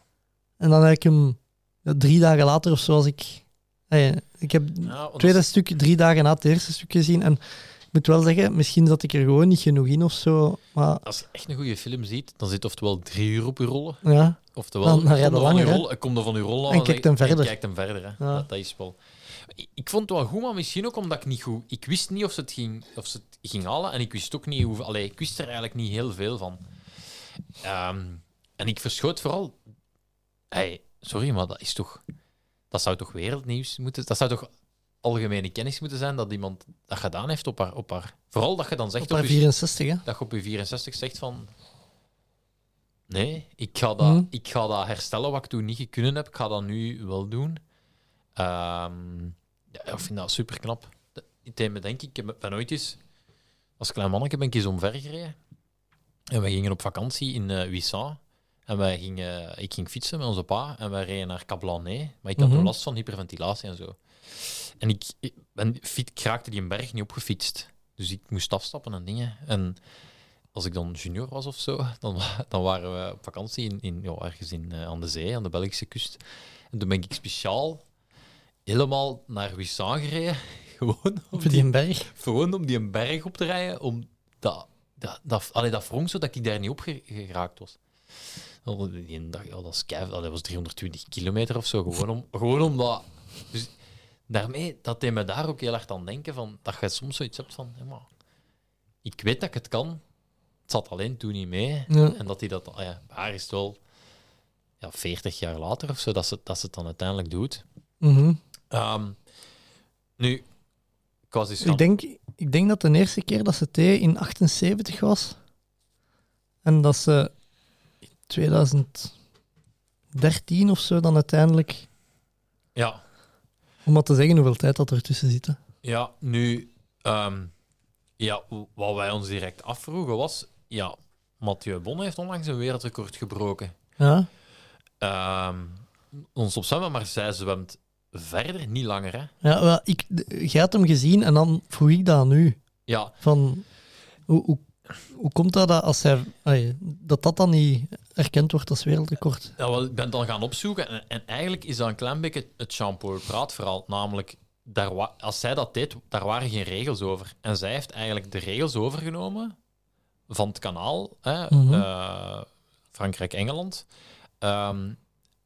En dan heb ik hem ja, drie dagen later of zo, als ik... eh, ik heb Ja, het tweede stuk drie dagen na het eerste stuk gezien. En ik moet wel zeggen, misschien zat ik er gewoon niet genoeg in of zo. Maar als je echt een goede film ziet, dan zit oftewel drie uur op je rollen. ja, Oftewel, Dan- dan kom er van je rol, kom er van je rol af En kijkt zeg- hem verder. En kijkt hem verder, hè. Ja. Dat, dat is wel... Ik, vond het wel goed, maar misschien ook omdat ik niet goed... Ik wist niet of ze het ging, of ze het ging halen en ik wist ook niet hoeveel... Allee, ik wist er eigenlijk niet heel veel van. Ehm, en ik verschoot vooral... Hey, sorry, maar dat is toch... Dat zou toch wereldnieuws moeten... Dat zou toch algemene kennis moeten zijn dat iemand dat gedaan heeft op haar... Op haar vooral dat je dan zegt op haar je- 64, hè. dat je op je 64 zegt van... Nee, ik ga dat, Mhm. ik ga dat herstellen wat ik toen niet kunnen heb. Ik ga dat nu wel doen. Ehm, ja, ik vind dat super knap. In me denk ik, ik ben ooit eens... Als klein manneke ben ik eens omver gereden. En we gingen op vakantie in eh Wissant. En wij gingen, ik ging fietsen met onze pa en wij reden naar Cablané. Maar ik had nog last van hyperventilatie en zo. En ik, ik, ben, fiet, ik raakte die een berg niet opgefietst. Dus ik moest afstappen en dingen. En als ik dan junior was of zo, dan, dan waren we op vakantie in, in, ja, ergens in, eh, aan de zee, aan de Belgische kust. En toen ben ik speciaal helemaal naar Wissant gereden. (laughs) Gewoon om, die die, berg. gewoon om die een berg op te rijden. Om dat, dat, dat, allee, dat wrong zo dat ik daar niet op ge- geraakt was. Oh, Die dag, ja, dat, is dat was 320 kilometer of zo. Gewoon, om, gewoon omdat... Dus daarmee, dat deed me daar ook heel hard aan denken. Van, dat je soms zoiets hebt van... Maar, ik weet dat ik het kan. Het zat alleen toen niet mee. Ja. En dat hij dat... ah Ja, waar is het wel... Ja, 40 jaar later of zo, dat ze, dat ze het dan uiteindelijk doet. Mhm. Ehm, nu, ik was dus Ik, denk, ik denk dat de eerste keer dat ze thee in 78 was. En dat ze in 2013 of zo dan uiteindelijk... Ja, Om maar te zeggen hoeveel tijd dat er tussen zit. hè. Ja, nu, ehm, ja, wat wij ons direct afvroegen was, ja, Mathieu Bonne heeft onlangs een wereldrecord gebroken. Ja. Ehm ons op zwemmen, maar zij zwemt verder, niet langer, hè? Ja, wel, ik, jij had hem gezien en dan vroeg ik dat aan u. Ja, Van, hoe, hoe, hoe komt dat dat, als hij, dat dat dan niet erkend wordt als wereldrecord? ja wel, ik ben dan gaan opzoeken en, en eigenlijk is dat een klein beetje het Jean-Paul praatverhaal, namelijk, daar als zij dat deed, daar waren geen regels over. En zij heeft eigenlijk de regels overgenomen van het kanaal, hè, Mhm. eh, Frankrijk-Engeland. Ehm,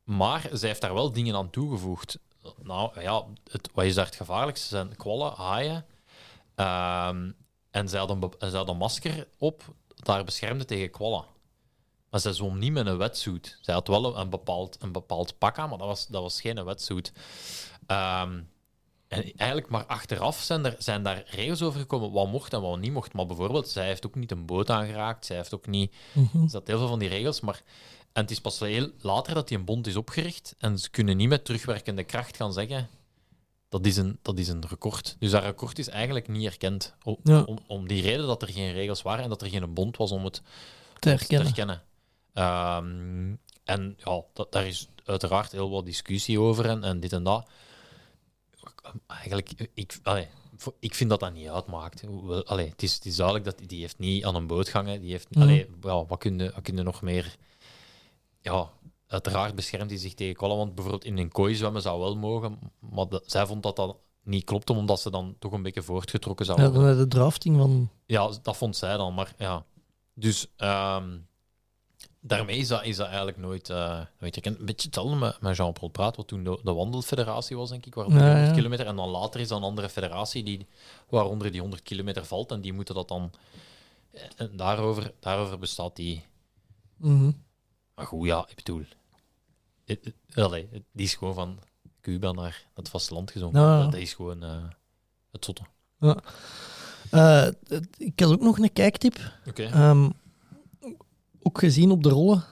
maar zij heeft daar wel dingen aan toegevoegd. Nou ja, het, wat is daar het gevaarlijkste? Zijn kwallen, haaien. Ehm, en zij had, een, be- zij had een masker op dat haar beschermde tegen kwallen. Maar zij zwom niet met een wetsuit. Zij had wel een bepaald, een bepaald pak aan, maar dat was, dat was geen wetsuit. Ehm, en eigenlijk maar achteraf zijn, er, zijn daar regels over gekomen wat mocht en wat niet mocht. Maar bijvoorbeeld, zij heeft ook niet een boot aangeraakt. Zij heeft ook niet... Er zat heel veel van die regels, maar... En het is pas heel later dat die een bond is opgericht. En ze kunnen niet met terugwerkende kracht gaan zeggen... Dat is een, dat is een record. Dus dat record is eigenlijk niet erkend. Om, Ja. om, om die reden dat er geen regels waren en dat er geen bond was om het Te te herkennen. Ehm, en ja, dat, daar is uiteraard heel wat discussie over en, en dit en dat. Eigenlijk, ik, allee, ik vind dat dat niet uitmaakt. Allee, het, is, het is duidelijk dat die, heeft niet aan een boot gangen. Die heeft, Mhm. allee, ja, wat, kun je, wat kun je nog meer ja, uiteraard beschermt hij zich tegen kolen, want bijvoorbeeld in een kooi zwemmen zou wel mogen, maar de- zij vond dat dat niet klopte, omdat ze dan toch een beetje voortgetrokken zou Ja, worden. dan de drafting van... Ja, dat vond zij dan, maar ja. Dus ehm, daarmee is dat, is dat eigenlijk nooit, eh nooit gekend. Een beetje hetzelfde met, met Jean-Paul Praat, wat toen de, de wandelfederatie was, denk ik, waaronder Ja, 100 ja. kilometer. En dan later is er een andere federatie die, waaronder die 100 kilometer valt en die moeten dat dan... En daarover, daarover bestaat die... Mhm. Maar goed, ja, ik bedoel... Het, het- allee, het- die is gewoon van Cuba naar het vasteland gezongen. Ja. Dat, dat is gewoon eh, het zotte. Eh, het- ik had ook nog een kijktip. Ehm, ook gezien op de rollen.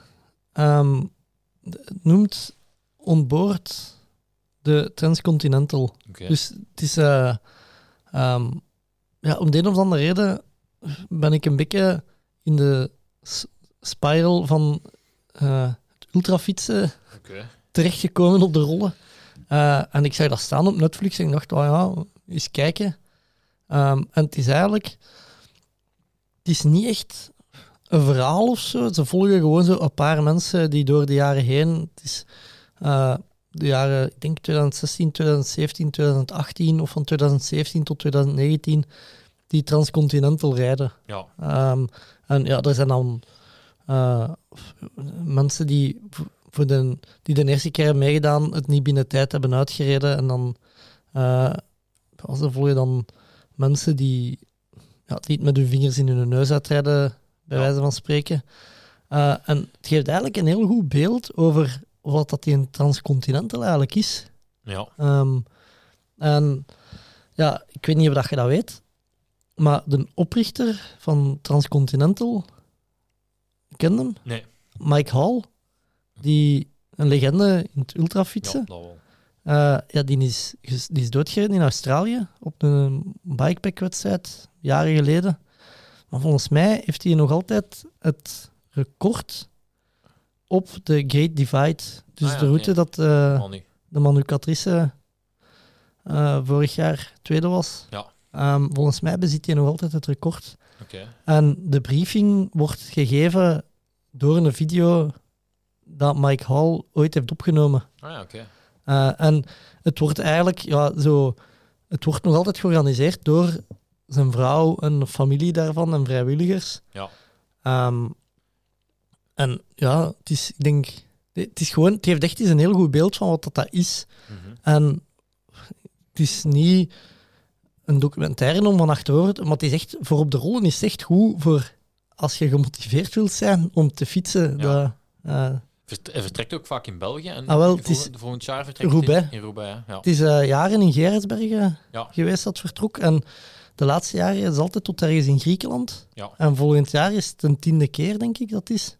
Ehm, het noemt onboord de Transcontinental. Dus het is... eh, ehm, ja, om de een of andere reden ben ik een beetje in de spiral van eh, het ultrafietsen Oké. terechtgekomen op de rollen. Eh, en ik zag dat staan op Netflix en ik dacht, oh ja, eens kijken. Ehm, en het is eigenlijk... Het is niet echt een verhaal of zo. Ze volgen gewoon zo een paar mensen die door de jaren heen... Het is eh, de jaren, ik denk 2016, 2017, 2018 of van 2017 tot 2019 die transcontinental rijden. Ja. Ehm, en ja, er zijn dan eh, mensen die voor de, die de eerste keer hebben meegedaan, het niet binnen tijd hebben uitgereden. En dan eh als er volgen dan mensen die ja, het niet met hun vingers in hun neus uitrijden, bij Ja. wijze van spreken. Eh, en het geeft eigenlijk een heel goed beeld over wat dat die een transcontinental eigenlijk is. Ja. Ehm, en ja, ik weet niet of dat je dat weet, maar de oprichter van Transcontinental, ken je hem? Nee. Mike Hall, die een legende in het ultrafietsen. Ja, dat wel. Eh, ja, die is, die is doodgereden in Australië op een bikepack-wedstrijd, jaren geleden. Maar volgens mij heeft hij nog altijd het record op de Great Divide. Dus Ah ja, de route dat eh, de Manu Catrice eh, vorig jaar tweede was. Ja. Ehm, volgens mij bezit hij nog altijd het record. Oké. En de briefing wordt gegeven door een video dat Mike Hall ooit heeft opgenomen. Ah ja, oké. Eh, en het wordt eigenlijk ja, zo. Het wordt nog altijd georganiseerd door zijn vrouw en familie daarvan en vrijwilligers. Ja. Ehm, en ja, het is, ik denk, het is gewoon, het heeft echt eens een heel goed beeld van wat dat, dat is. Mhm. En het is niet een documentaire om van achterover, te- maar het is echt, voor op de rollen is echt goed voor als je gemotiveerd wilt zijn om te fietsen. Ja. Dat, eh, Hij vertrekt ook vaak in België. En Ah, wel, het volgend, is volgend jaar vertrekt Roubaix. in, in Roubaix. Ja. Het is eh, jaren in Gerritsbergen Ja. geweest dat vertrok. En de laatste jaren is het altijd tot ergens in Griekenland. Ja. En volgend jaar is het een tiende keer, denk ik, dat is.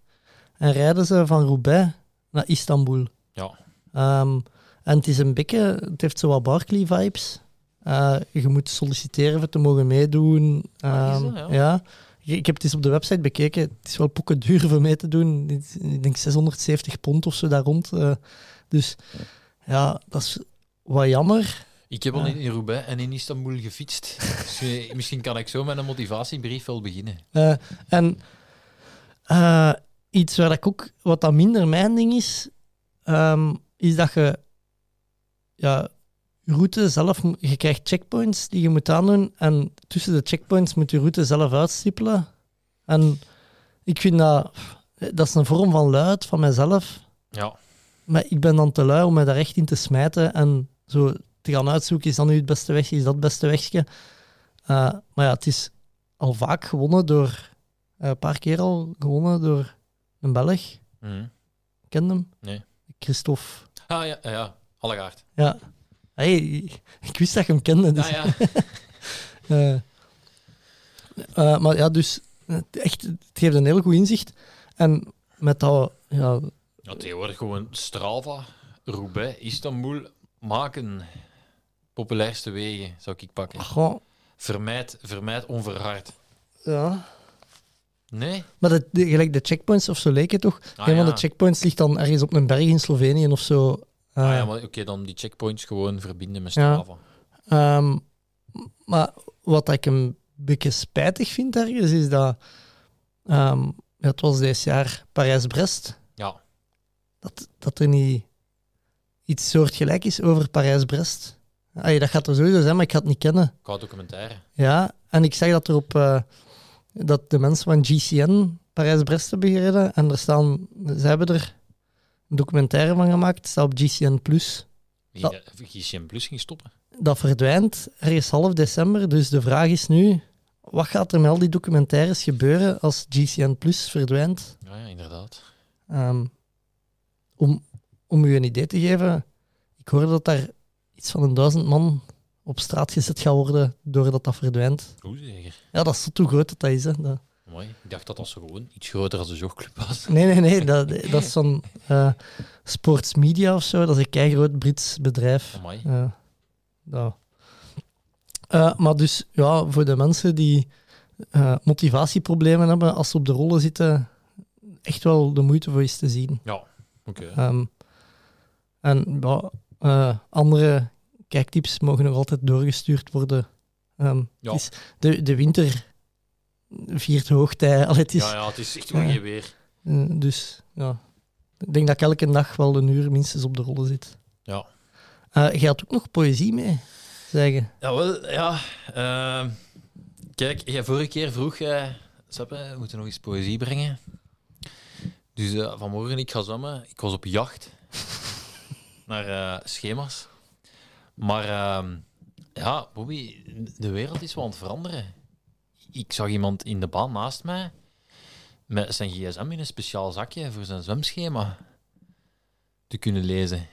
En rijden ze van Roubaix naar Istanbul. Ja. Ehm, en het is een beetje, het heeft zo wat Barkley-vibes. Eh, je moet solliciteren voor te mogen meedoen. Ah, is dat, ja? Ik heb het eens op de website bekeken. Het is wel pokken duur voor mee te doen. Ik denk 670 pond of zo daar rond. Eh, dus ja, dat is wat jammer. Ik heb al in, in Roubaix en in Istanbul gefietst. (laughs) Dus, eh, misschien kan ik zo met een motivatiebrief wel beginnen. Eh, en iets waar ik ook, wat dat minder mijn ding is, ehm, is dat je ja, route zelf, je krijgt checkpoints die je moet aandoen en tussen de checkpoints moet je route zelf uitstippelen. En ik vind dat, dat is een vorm van luid van mijzelf, Ja. maar ik ben dan te lui om me daar echt in te smijten en zo te gaan uitzoeken, is dat nu het beste wegje, is dat het beste wegje. Eh, maar ja, het is al vaak gewonnen door, eh, een paar keer al gewonnen door een Belg. Mhm. Ken hem? Nee. Christophe. Ah ja, ja, ja. Allegaard. Ja. Hey, ik wist dat je hem kende. Dus, Ah, ja. (laughs) eh, eh, maar ja, dus het, echt, het geeft een heel goed inzicht. En met dat, ja, ja, tegenwoordig gewoon Strava, Roubaix, Istanbul maken. Populairste wegen, zou ik pakken. goh, Vermijd, vermijd onverhard. ja. Nee? Maar de, de- gelijk de checkpoints of zo leek het toch? Ah, een van ja. de checkpoints ligt dan ergens op een berg in Slovenië of zo. Ah, Eh, ja, maar oké, dan die checkpoints gewoon verbinden met Ja. Strava. Ehm, maar wat ik een beetje spijtig vind ergens, is dat... ehm, het was dit jaar Parijs-Brest. Ja. dat, dat er niet iets soortgelijk is over Parijs-Brest. Allee, dat gaat er sowieso zijn, maar ik ga het niet kennen. Qua documentaire. Ja, en ik zag dat er op eh, dat de mensen van GCN Parijs-Brest hebben gereden. En er staan, ze hebben er documentaire van gemaakt. Staat op GCN Plus. GCM Plus ging stoppen. Dat verdwijnt ergens half december. Dus de vraag is nu: wat gaat er met al die documentaires gebeuren als GCN Plus verdwijnt? Ja, ja inderdaad. Ehm, om, om u een idee te geven, ik hoorde dat daar iets van een duizend man op straat gezet gaat worden doordat dat verdwijnt. Hoe zeker? Ja, dat is hoe groot dat, dat is. Hè. Dat- Mooi. Ik dacht dat dat zo gewoon iets groter als de jogclub was. (laughs) Nee, nee, nee. Dat, dat is zo'n eh, sports media of zo. Dat is een keigroot Brits bedrijf. Amai. Eh, ja. Eh, maar dus, ja, voor de mensen die eh, motivatieproblemen hebben als ze op de rollen zitten, echt wel de moeite voor is te zien. Ja, oké. Ehm, en eh, andere kijktips mogen nog altijd doorgestuurd worden. Ehm, Ja. is de, de winter viert hoogtij. Allee, het is, Ja, ja, het is echt geen weer. eh, dus ja, ik denk dat ik elke dag wel een uur minstens op de rollen zit. Ja. Eh jij had ook nog poëzie mee, zeggen. Ja, wel, ja. ehm, kijk, jij vorige keer vroeg, uh, Seppe, we moeten nog eens poëzie brengen. Dus eh, vanmorgen, ik ga zwemmen. Ik was op jacht (laughs) naar eh, schema's. Maar ehm, ja, Bobby, de wereld is wel aan het veranderen. Ik zag iemand in de baan naast mij met zijn gsm in een speciaal zakje voor zijn zwemschema te kunnen lezen.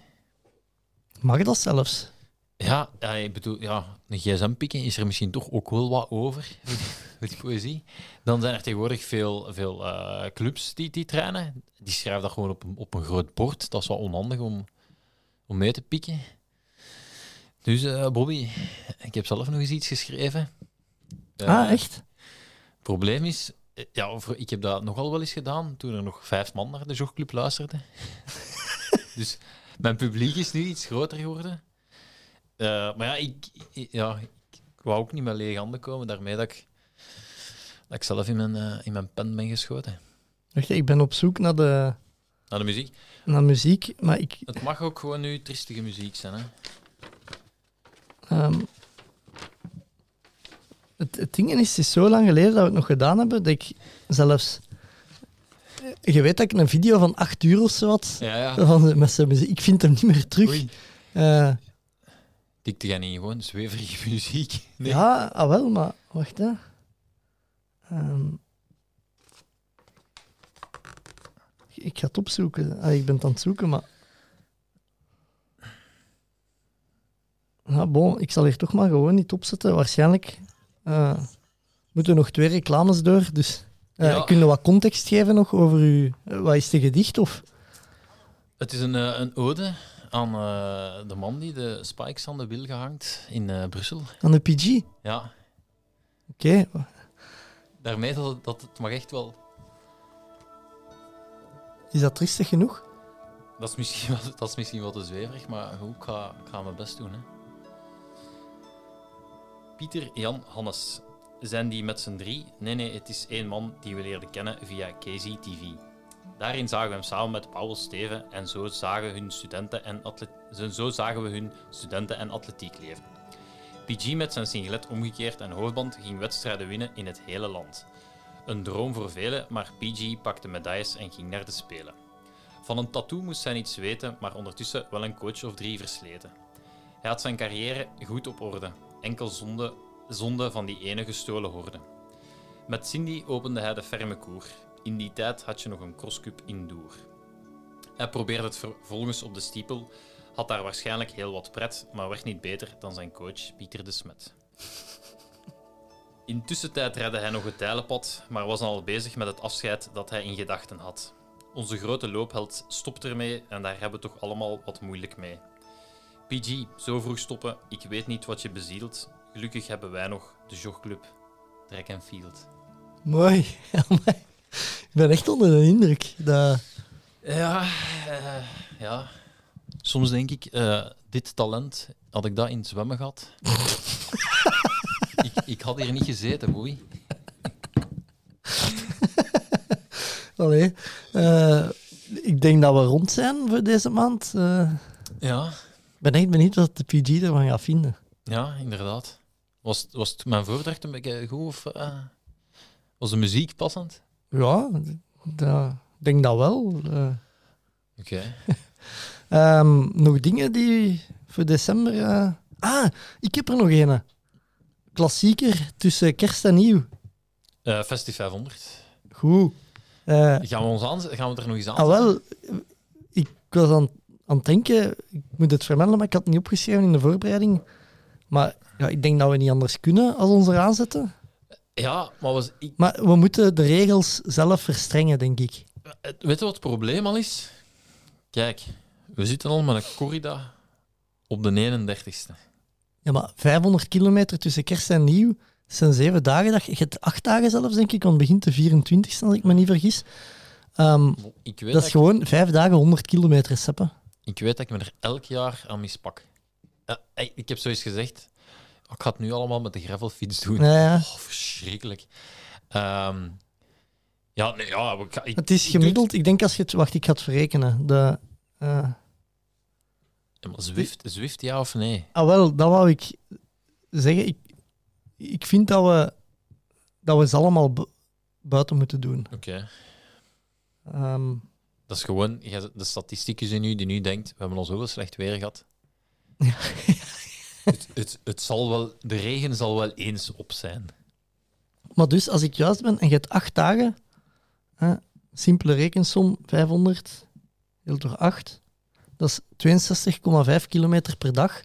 Mag dat zelfs? Ja, ja, ik bedoel, ja, een gsm pikken is er misschien toch ook wel wat over, (laughs) voor die poëzie. Dan zijn er tegenwoordig veel, veel eh, clubs die, die trainen. Die schrijven dat gewoon op een, op een groot bord. Dat is wel onhandig om, om mee te pikken. Dus eh, Bobby, ik heb zelf nog eens iets geschreven. Eh, ah, echt? Het probleem is, eh, ja, ik heb dat nogal wel eens gedaan toen er nog vijf man naar de jogclub luisterden. (laughs) dus mijn publiek is nu iets groter geworden. Eh, maar ja ik, ja, ik wou ook niet met lege handen komen daarmee dat ik, dat ik zelf in mijn, eh, in mijn pen ben geschoten. Wacht, ik ben op zoek naar, de, Naar de muziek. naar muziek, maar ik... Het mag ook gewoon nu triestige muziek zijn. Hè? ehm, het, ding is, het is zo lang geleden dat we het nog gedaan hebben, dat ik zelfs... Je weet dat ik een video van acht uur of zo had, Ja, ja. van, met zijn muziek. Ik vind hem niet meer terug. Oei. Eh, Dikte jij niet gewoon zweverige (laughs) muziek? Nee. Ja, ah wel, maar wacht hè. Ehm, ik ga het opzoeken. Ah, ik ben het aan het zoeken, maar. Ja, bon, ik zal hier toch maar gewoon niet opzetten. Waarschijnlijk eh, moeten nog twee reclames door. Dus eh Ja. kun je wat context geven nog over uw. eh, wat is de gedicht? Of? Het is een, een ode aan de man die de spikes aan de wil gehangt in Brussel. Aan de PG? Ja, Oké. daarmee dat, het- dat het mag echt wel... Is dat triestig genoeg? Dat is misschien (laughs) dat is misschien wat te zweverig, maar goed, ik ga, ik ga mijn best doen. Hè. Pieter, Jan, Hannes. Zijn die met z'n drie? Nee, nee, het is één man die we leerden kennen via KZTV. Daarin zagen we hem samen met Paul Steven en zo zagen, hun studenten en zo zagen we hun studenten- en atletiekleven. PG met zijn singlet omgekeerd en hoofdband ging wedstrijden winnen in het hele land. Een droom voor velen, maar PG pakte medailles en ging naar de Spelen. Van een tattoo moest hij niets weten, maar ondertussen wel een coach of drie versleten. Hij had zijn carrière goed op orde, enkel zonde, zonde van die ene gestolen horde. Met Cindy opende hij de ferme koer. In die tijd had je nog een crosscup indoor. Hij probeerde het vervolgens op de stiepel, had daar waarschijnlijk heel wat pret, maar werd niet beter dan zijn coach Pieter de Smet. In tussentijd redde hij nog het tijlenpad, maar was al bezig met het afscheid dat hij in gedachten had. Onze grote loopheld stopt ermee en daar hebben we toch allemaal wat moeilijk mee. PG, zo vroeg stoppen, ik weet niet wat je bezielt. Gelukkig hebben wij nog de jogclub Track and Field. Mooi. (laughs) Ik ben echt onder de indruk. Dat... Ja, eh, ja. Soms denk ik, eh, dit talent, had ik dat in het zwemmen gehad? (laughs) ik, ik had hier niet gezeten, boei. (laughs) Allee. eh, ik denk dat we rond zijn voor deze maand. Eh, Ja, ben echt benieuwd wat de PG ervan gaat vinden. ja inderdaad. Was, was het mijn voordracht een beetje goed? Of, eh, was de muziek passend? Ja, ik denk dat wel. Eh, Oké. (laughs) ehm, nog dingen die voor december... eh, Ah, ik heb er nog een. Klassieker tussen kerst en nieuw. Eh Festi 500. Goed. Gaan we, ons aan, gaan we er nog eens aan ah, wel, ik was aan, aan het denken, ik moet het vermelden, maar ik had het niet opgeschreven in de voorbereiding. Maar ja, ik denk dat we niet anders kunnen als ons eraan zetten. Ja, maar was, ik, Maar we moeten de regels zelf verstrengen, denk ik. weet je wat het probleem al is? Kijk, we zitten al met een corrida op de 31ste. Ja, maar 500 kilometer tussen kerst en nieuw, zijn zeven dagen. Dat, je hebt acht dagen zelfs, denk ik, want het begint de 24 als ik me niet vergis. Ehm, Ik weet, dat dat is gewoon vijf dagen 100 kilometer, seppen. Ik weet dat ik me er elk jaar aan mispak. Ja, ey, ik heb zoiets gezegd. Ik ga het nu allemaal met de gravelfiets doen. Ja, ja. Oh, verschrikkelijk. Ehm, ja, nee, ja, ik, ga- ik, Het is ik gemiddeld, ik denk als je het... Wacht, ik ga het verrekenen. De, eh, Ja, maar Zwift, Zwift, ja of nee? ah, wel, dat wou ik zeggen. Ik, ik vind dat we, dat we ze allemaal bu- buiten moeten doen. Oké. Ehm, Dat is gewoon de statistieken in nu die nu denkt, we hebben al zoveel slecht weer gehad. het, het, het zal wel, de regen zal wel eens op zijn. maar dus, als ik juist ben en je hebt acht dagen, hè, simpele rekensom, 500 deeld door 8, dat is 62,5 kilometer per dag.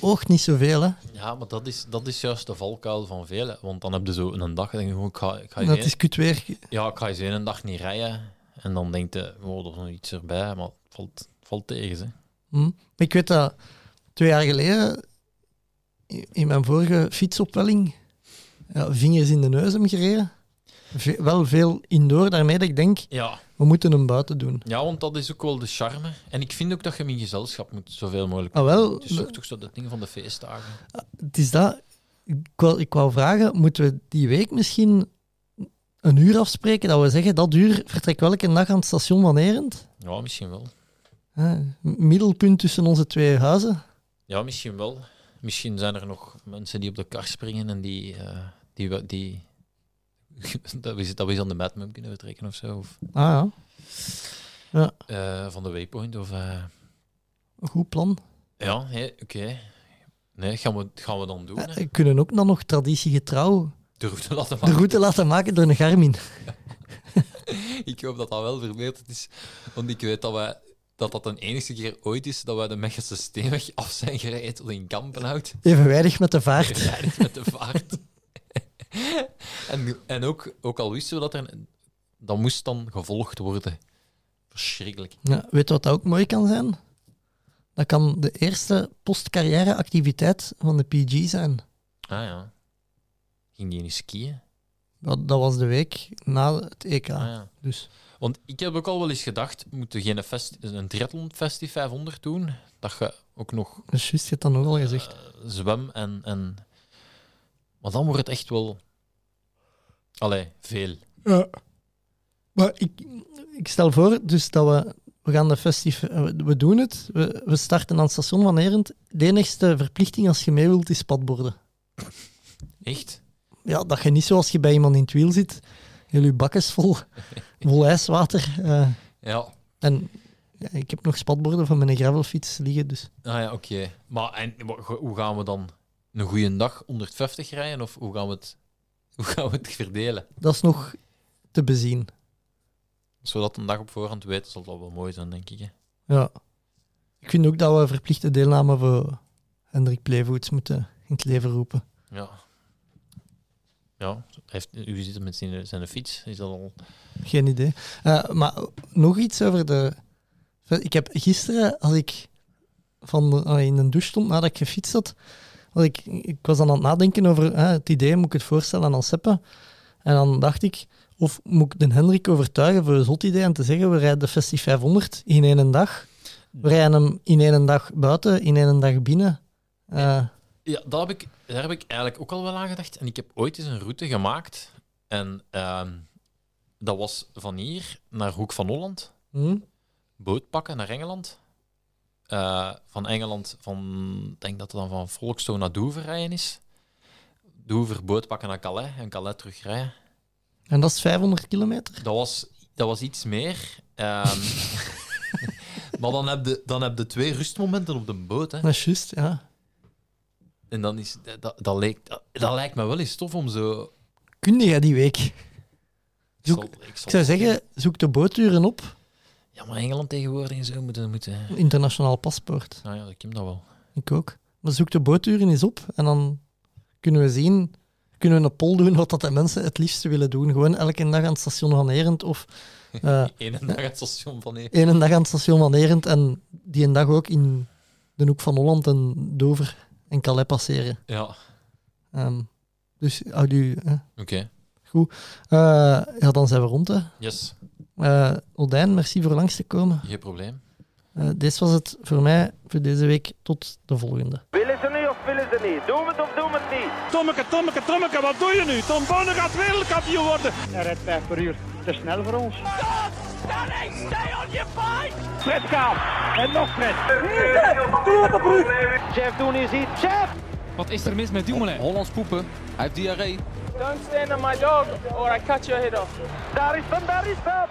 Oogt niet zoveel, hè. Ja, maar dat is, dat is juist de valkuil van velen. Want dan heb je zo een dag en denk je, ik ga, ik ga, Dat eens is kut weer. ja, ik ga eens een dag niet rijden. En dan denkt je, oh, er is nog iets erbij, maar het valt, valt tegen. Hè. Hm. Ik weet dat twee jaar geleden, in mijn vorige fietsopwelling, ja, vingers in de neus hem gereden. Ve- wel veel indoor, daarmee dat ik denk, Ja, we moeten hem buiten doen. ja, want dat is ook wel de charme. En ik vind ook dat je hem in gezelschap moet zoveel mogelijk Ah, wel, Het is toch, toch zo dat ding van de feestdagen. Het is dat. Ik wou, ik wou vragen, moeten we die week misschien een uur afspreken? Dat we zeggen, dat uur vertrek welke dag aan het station van Erend? Ja, misschien wel. Hè, middelpunt tussen onze twee huizen. Ja, misschien wel. Misschien zijn er nog mensen die op de kar springen en die, eh, die, die (laughs) dat, we, dat we aan de Madmum kunnen vertrekken of zo. Of Ah ja, eh, van de Waypoint. Of, eh, een goed plan. ja, oké. Nee, gaan we, gaan we dan doen. Hè. We kunnen ook dan nog traditiegetrouw De route laten de maken. route laten maken door een Garmin. (laughs) Ik hoop dat dat wel verbeterd is. Want ik weet dat wij dat dat de enige keer ooit is dat wij de Mechelse Steenweg af zijn gereden tot in Kampenhout. Evenwijdig met de vaart. Rijden met de vaart. (laughs) en en ook, ook al wisten we dat er... Dat moest dan gevolgd worden. Verschrikkelijk. Ja, weet je wat dat ook mooi kan zijn? Dat kan de eerste postcarrière-activiteit van de PG zijn. Ah ja. Ging die niet skiën? Dat, dat was de week na het EK. Ah ja. Dus Want ik heb ook al wel eens gedacht, moeten we geen fest, een triathlon festi 500 doen? Dat je ook nog dat is juist, je hebt dat nogal gezegd. eh, zwem en, en... Maar dan wordt het echt wel... Allee, veel. Ja. Maar ik, ik stel voor dus dat we, we gaan de festief, eh, we, we doen het. We, we starten aan het station van Erend. De enigste verplichting als je mee wilt is padborden. Echt? Ja, dat je niet zoals je bij iemand in het wiel zit, heel je bakjes vol, (laughs) vol ijswater. eh, Ja. en ja, ik heb nog spatborden van mijn gravelfiets liggen, dus Ah ja, oké. Maar en, hoe gaan we dan een goede dag 150 rijden? Of hoe gaan we het, (laughs) hoe gaan we het verdelen? dat is nog te bezien. Zodat een dag op voorhand weten, zal dat wel mooi zijn, denk ik. Hè? Ja. Ik vind ook dat we verplichte deelname voor Hendrik Plevoets moeten in het leven roepen. Ja. Ja, heeft, u zit met zijn, zijn fiets. Is dat al... Geen idee. Eh, maar nog iets over de. Ik heb gisteren, als ik van de- in een douche stond nadat ik gefietst had, ik, ik was dan aan het nadenken over eh, het idee, moet ik het voorstellen aan Seppe? En dan dacht ik, of moet ik de Hendrik overtuigen voor een zot idee en te zeggen, we rijden de Festiv 500 in één dag. We rijden hem in één dag buiten, in één dag binnen. Eh, Ja, dat heb ik, daar heb ik eigenlijk ook al wel aan gedacht. En ik heb ooit eens een route gemaakt. En ehm, dat was van hier naar Hoek van Holland. Hm? boot pakken naar Engeland. Eh, van Engeland, van, ik denk dat het dan van Folkestone naar Dover rijden is. Dover boot pakken naar Calais en Calais terugrijden. En dat is 500 kilometer? Dat was, dat was iets meer. Ehm, (laughs) (laughs) maar dan heb, je, dan heb je twee rustmomenten op de boot. Hè. Dat is juist, ja. En dan is, dat, dat, lijkt, dat, dat lijkt me wel eens tof om zo... Kun jij die week? Ik Zoek- zal- ik zal- Ik zou zeggen, zoek de booturen op. Ja, maar Engeland tegenwoordig en zo moeten... moeten Internationaal paspoort. nou ja, ik heb dat wel. Ik ook. Maar zoek de booturen eens op en dan kunnen we zien, kunnen we een poll doen wat dat de mensen het liefste willen doen. Gewoon elke dag aan het station van Erend of (laughs) eh Eén dag het station van hier. één dag aan het station van Erend en die een dag ook in de hoek van Holland en Dover en Calais passeren. Ja, Ehm, dus houd u... oké. Eh, ja, dan zijn we rond. Hè. Yes, Eh, Odijn, merci voor langs te komen. geen probleem. Eh dit was het voor mij voor deze week. Tot de volgende. Willen ze niet we het of doen we het niet? Tommeke, Tommeke, Tommeke, wat doe je nu? Tom Bonne gaat wereldkampioen worden. Hij rijdt 5 per uur. Te snel voor ons. Fred gaat. En nog Fred. Doe op de brug. Jeff doen is iets. Jeff! Wat is er mis met Dumoulin? Hollands poepen. Hij heeft diarree. Don't stand on my dog or I cut your head off. Daar is hem, daar is hem.